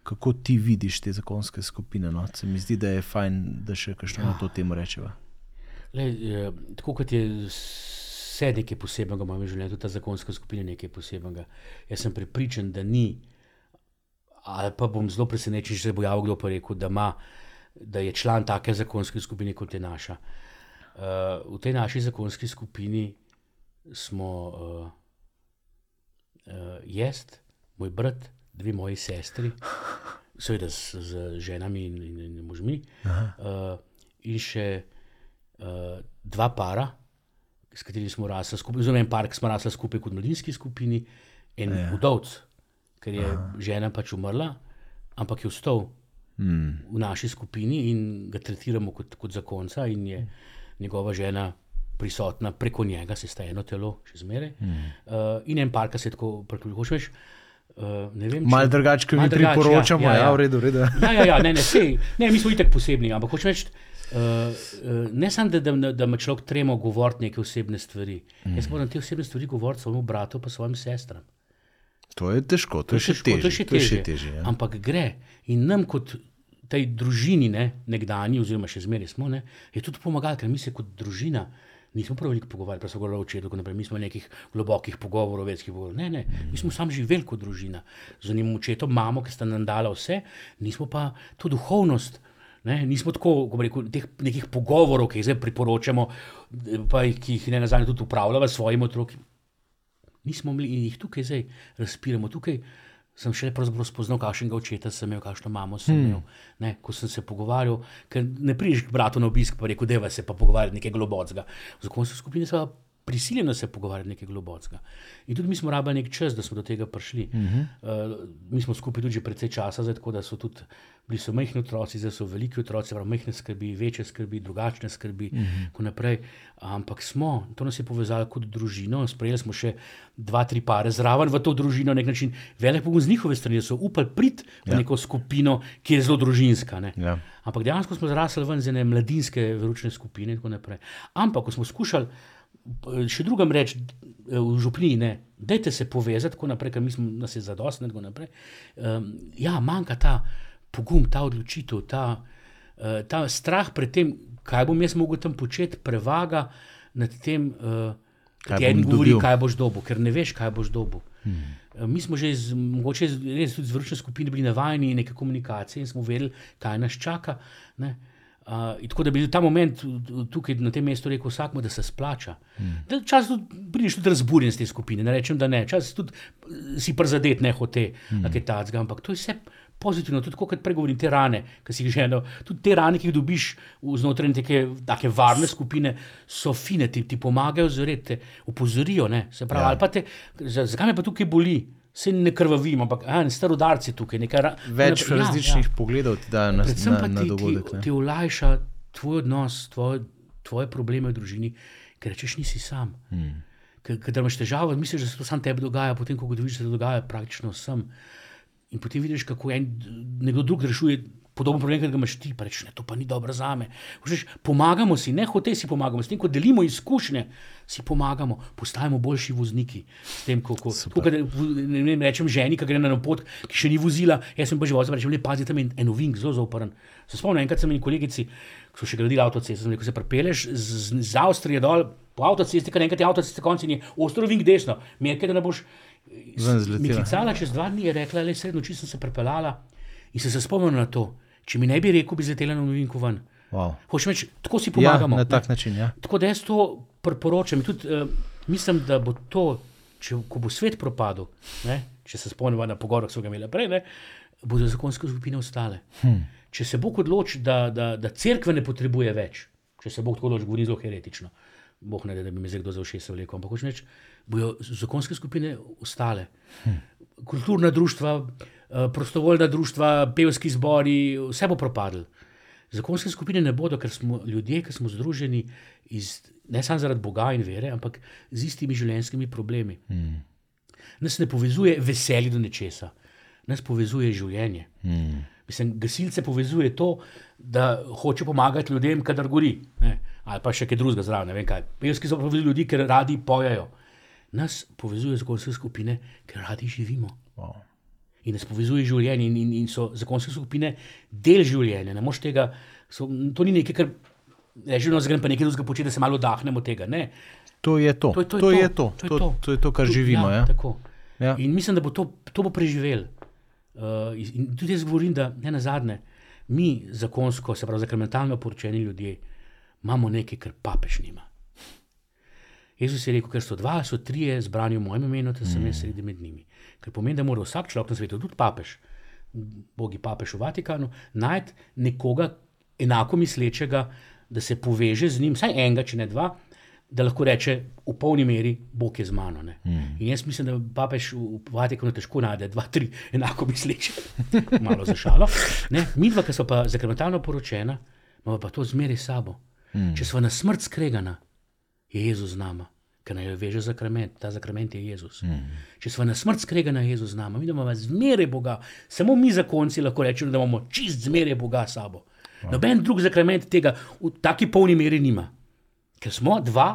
kako ti vidiš te zakonske skupine. No? Se mi zdi, da je fajn, da še kakšno ja. na to temo rečeva. Le, eh, tako kot je vse nekaj posebnega v mojem življenju, tudi ta zakonska skupina je nekaj posebnega. Jaz sem prepričan, da ni, ali pa bom zelo presenečen, če se bo javil kdo pa rekel, da, ima, da je član take zakonske skupine kot je naša. Uh, v tej naši zakonski skupini smo uh, uh, jaz, moj brat, dve moji sestri, seveda z, z ženami in, in, in možmi, uh, in še uh, dva para, s katerimi smo rasli skupaj, zelo en par, ki smo rasli skupaj kot mladinski skupini, en ja. udovc, ker je Aha. žena pač umrla, ampak je vstal hmm. v naši skupini in ga tretiramo kot, kot zakonca, in je njegova žena prisotna preko njega, se sta eno telo, še zmeraj. Hmm. Uh, in en par, ki se tako priključuješ. Uh, Malo drugače, kot mi priporočamo, ja, ja, ja. ja, v redu, v redu. Ja, ja, ja, ne, ne, sej, ne, mi smo itek posebni, ampak hočeš reči, uh, uh, ne samo, da, da, da me človek tremo govoriti neke osebne stvari. Mm. Jaz moram te osebne stvari govoriti svojemu bratu, pa svojim sestram. To je težko, to, to je še težje. To je še težje. težje ja. Ampak gre in nam kot tej družini, ne, nekdani, oziroma še zmeraj smo, ne, je tudi pomagalo, ker mi se kot družina nismo prav veliko pogovarjali, pa so govorili o očetu, mi smo nekih globokih pogovorov, večjih pogovorov. Ne, ne, mi smo sami živeli kot družina, z njim očetom, mamo, ki sta nam dala vse, nismo pa to duhovnost. Ne, nismo tako, kot rekel, teh nekih pogovorov, ki jih zdaj priporočamo, pa ki jih ne nazadnje tudi upravljamo s svojimi otroki. Nismo imeli in jih tukaj zdaj razpiramo. Tukaj sem še pravzaprav spoznal, kakšnega očeta sem imel, kakšno mamo sem hmm. imel. Ne, ko sem se pogovarjal, ker ne prideš k bratu na obisk, pa rekel, da se pa pogovarjati nekaj globocega. V zakonski skupini so prisiljeni se pogovarjati nekaj globocega. In tudi mi smo rabili nek čas, da smo do tega prišli. Hmm. Uh, mi smo skupaj tudi že precej časa, zdaj, tako da so tudi bili so majhni otroci, zdaj so veliki otroci, prav majhne skrbi, večje skrbi, drugačne skrbi. Mm -hmm. Ampak smo, to nas je povezalo kot družino, sprejeli smo še dva, tri pare zraven v to družino, na nek način velik pogum z njihove strani, so upali priti v ja. neko skupino, ki je zelo družinska. Ja. Ampak dejansko smo zrasli ven z ene mladinske veručne skupine. Ampak ko smo skušali. Še drugam reči, v župniji, da se povezati, tako naprej, ker mi smo nas je zadostni. Um, ja, manjka ta pogum, ta odločitev, ta, uh, ta strah pred tem, kaj bom jaz mogel tam početi, prevaga nad tem, uh, kaj ti en govori, kaj boš dobil, ker ne veš, kaj boš dobil. Hmm. Uh, mi smo že z, mogoče res tudi z vršne skupine bili navajeni neke komunikacije in smo vedeli, kaj nas čaka. Ne? Uh, tako da bi ta moment tukaj na tem mestu rekel vsakmu, da se splača. Hmm. Čas tudi prideš tudi razburjen z te skupine, ne rečem, da ne, čas tudi si przadet ne hote, hmm. kaj ta zgam, ampak to je vse pozitivno, tudi kot pregovorim, te rane, ki si jih želel. Tudi te rane, ki jih dobiš znotraj neke take varne skupine, so fine, ti, ti pomagajo zoreti, opozorijo. Pravi, ja. te, zakaj me pa tukaj boli? Se ne krvavim, ampak ne starodarci tukaj. Nekaj, Več ne, različnih ja, ja. pogledov ti dajo na, na, na dogodek. Ti, ti olajša tvoj odnos, tvoj, tvoje probleme v družini, ker rečeš, nisi sam. Hmm. Ker imaš težave, misliš, da se to samo tebi dogaja, potem ko vidiš, da se to dogaja praktično vsem. In potem vidiš, kako en, nekdo drug rešuje podoben problem, ki ga imaš ti, rečeš, ne, to pa ni dobro za me. Všeš, pomagamo si, ne hoče si pomagamo, s tem, ko delimo izkušnje, si pomagamo, postajamo boljši vozniki. Tem, ko, ko, ko, ko, ne, ne rečem ženi, ki gre na pot, ki še ni vozila, jaz sem pa vozil, rečem, le pazi tam en, en ovink, zelo zoporen. Se spomnim, enkrat sem in kolegici, ki so še gradili avtoceste, sem rekel, se prepeleš z, z Avstrije dol po avtocesti, ker enkrat je avtoceste konci in je ostro ovink desno, merke, da ne boš. Mikicala čez dva dni je rekla, le sedem noči sem se prepeljala in se spomnila na to. Če mi ne bi rekel, bi zletela na novinku ven. Wow. Meč, tako si pomagamo. Ja, na tak način. Ja. Tako da jaz to priporočam. Tudi, uh, mislim, da bo to, če, ko bo svet propadel, ne, če se spomnimo na pogovor, ki so ga imeli prej, ne, bodo zakonske skupine ostale. Hmm. Če se bo odločil, da, da, da crkve ne potrebuje več, če se bo tako odločil, govori zelo heretično. Bog ne da, da bi me zdaj kdo za vse vlekel, ampak hočeš reči bodo zakonske skupine ostale. Hm. Kulturna društva, eh, prostovoljna društva, pevski zbori, vse bo propadlo. Zakonske skupine ne bodo, ker smo ljudje, ki smo združeni iz, ne samo zaradi Boga in vere, ampak z istimi življenjskimi problemi. Hmm. Nas ne povezuje veselje do nečesa, nas povezuje življenje. Hmm. Mislim, gasilce povezuje to, da hoče pomagati ljudem, kadar gori. Ne? Ali pa še kaj drugega zraven. Pevski so povezali ljudi, ker radi pojejo nas povezuje zakonske skupine, ker radi živimo. Wow. In nas povezuje življenje, in, in, in so zakonske skupine del življenja. Tega, so, to ni nekaj, kar rečemo, da gremo pa nekaj drugega početi, da se malo dahnemo tega. Ne. To je to. To je to, to, je to. to, je to. to, je to kar živimo. Ja, ja. Ja. In mislim, da bo to, to bo preživel. Uh, in tudi jaz govorim, da ne na zadnje, mi zakonsko, se pravi, zakrmentalno poročeni ljudje, imamo nekaj, kar papež nima. Jezus je rekel, ker so dva, so trije zbrani v mojem imenu, da sem mm. jaz sredi med njimi. Ker pomeni, da mora vsak človek na svetu, tudi papež, bogi papež v Vatikanu, najti nekoga enako mislečega, da se poveže z njim, vsaj enega, če ne dva, da lahko reče v polni meri, Bog je z mano. Mm. In jaz mislim, da papež v Vatikanu težko najde dva, tri enako misleče, malo za šalo. Ne? Mi dva, ki smo pa zakrmentalno poročena, imamo pa to zmeraj sabo. Mm. Če smo na smrt skregana, je Jezus z nama. Ker naj jo veže zakrament, ta zakrament je Jezus. Mm. Če smo na smrt skregana, je Jezus z nami, mi imamo zmeraj Boga, samo mi zakonci lahko rečemo, da imamo čist zmeraj Boga s sabo. Noben drug zakrament tega v taki polni meri nima. Ker smo dva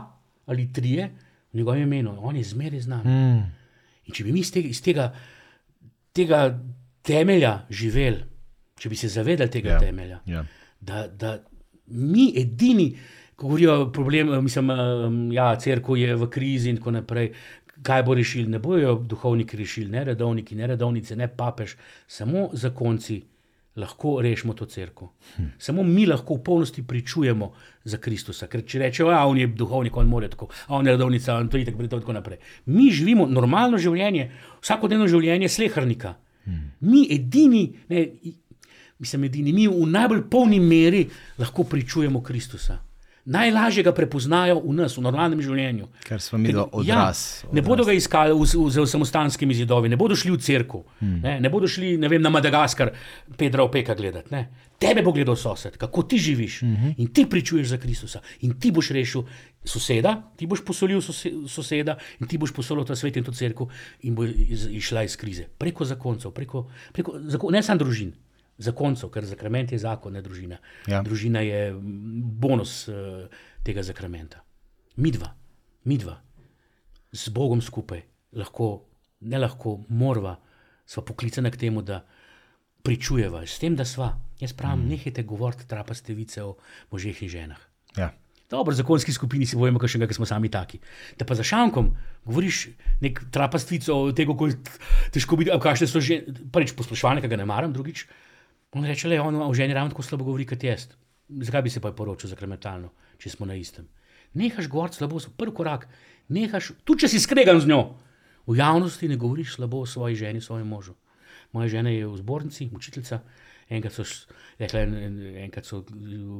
ali trije v njegovem imenu, on je zmeraj z nami. Mm. In če bi mi iz tega, iz tega, tega temelja živeli, če bi se zavedali tega yeah. Ja, temelja, yeah. Ja. Da, da mi edini, ko govorijo o problemu, mislim, da ja, crkva je v krizi in tako naprej. Kaj bo rešili? Ne bojo duhovniki rešili, ne redovniki, ne redovnice, ne papež, samo zakonci lahko rešimo to crkvo. Hm. Samo mi lahko v polnosti pričujemo za Kristusa. Ker če rečemo, da on je duhovnik, on more tako, on je redovnica, on to je tako, tako naprej. Mi živimo normalno življenje, vsakodnevno življenje slehrnika. Hm. Mi edini, ne, mislim, edini, mi v najbolj polni meri lahko pričujemo Kristusa najlažje ga prepoznajo v nas, v normalnem življenju. Ker smo mi odraz. Ja. Ne bodo ga iskali v, v, v samostanskimi zidovi, ne bodo šli v crkvu, hmm. ne, ne bodo šli vem, na Madagaskar, Pedra Opeka gledati. Ne. Tebe bo gledal sosed, kako ti živiš mhm. -huh. in ti pričuješ za Kristusa in ti boš rešil soseda, ti boš posolil soseda in ti boš posolil ta svet in to crkvo in bo išla iz krize. Preko zakoncev, preko, preko zakon, ne samo družin, zakoncev, ker zakrament je zakon, ne družina. Ja. Družina je bonus uh, tega zakramenta. Midva, midva, z Bogom skupaj, lahko, ne lahko, morva, smo poklicani k temu, da pričujeva, s tem, da sva. Jaz pravim, mm. nehajte govoriti trapaste vice o možeh in ženah. Ja. Dobro, zakonski skupini si bojimo, nekaj, ker smo sami taki. Da pa za šankom govoriš nek trapastvico o tem, kako je težko biti, kakšne so že, prvič poslušalne, ki ga ne maram, drugič. On reče, je on v ženi ravno tako slabo govori kot jaz. Zakaj bi se pa poročil za kremetalno, če smo na istem? Nehaš govoriti slabo, so prvi korak. Nehaš, tudi če si skregan z njo, v javnosti ne govoriš slabo o svoji ženi, svojem možu. Moja žena je v zbornici, učiteljica. Enkrat so, rekla, enkrat so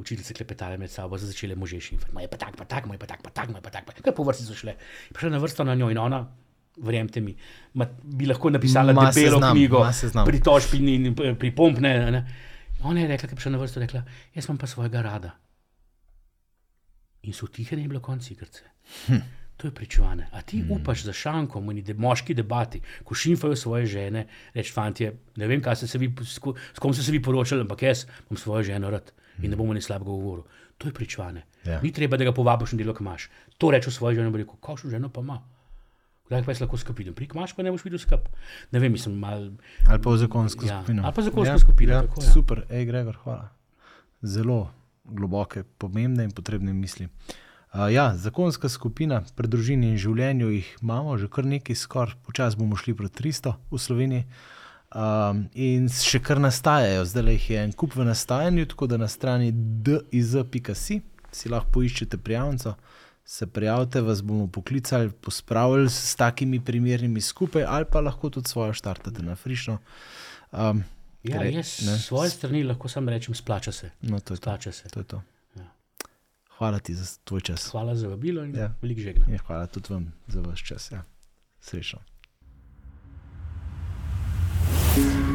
učiteljice klepetale med sabo, začele možeš in reče: pa tak, pa tak, pa tak, pa tak, pa tak. Kaj po vrsti so šle? Prišla na vrsto na njo in ona verjemite mi, ma, bi lahko napisala ma debelo znam, knjigo, pritožb in pripomp. Ona je rekla, da je prišla na vrsto, rekla, jaz imam pa svojega rada. In so tihe, ne je bilo konc igrce. Hm. To je pričovane. A ti hm. upaš za šankom in de, moški debati, ko šimfajo svoje žene, reč fantje, ne vem, se vi, s kom ste se vi poročali, ampak jaz imam svojo ženo rad in ne bomo ni slabega govoril. To je pričovane. Ja. Ni treba, da ga povabiš in delo, ki imaš. To reče svojo ženo, rekel, kakšno ženo pa ima. Kdaj pa jaz lahko skupaj, prik imaš, pa ne boš videl skup. Ne vem, mislim, mal... Ali pa v zakonsko ja, skupino. Ali pa zakonsko ja, skupino. Ja, tako, ja. Super, hej, Gregor, hvala. Zelo globoke, pomembne in potrebne misli. Uh, ja, zakonska skupina, predružini in življenju jih imamo, že kar nekaj, skoraj počasi bomo šli proti 300 v Sloveniji. Um, in še kar nastajajo, zdaj jih je en kup v nastajanju, tako da na strani diz.com si lahko poiščete prijavnico se prijavite, vas bomo poklicali, pospravili s takimi primernimi skupaj, ali pa lahko tudi svojo štartate na frišno. Um, ja, gre, jaz ne? svoje strani lahko samo rečem, splača se. No, to je splača to. Se. to, je to. Ja. Hvala ti za tvoj čas. Hvala za vabilo in ja. veliko žegna. Ja, hvala tudi vam za vaš čas. Ja. Srečno. thank you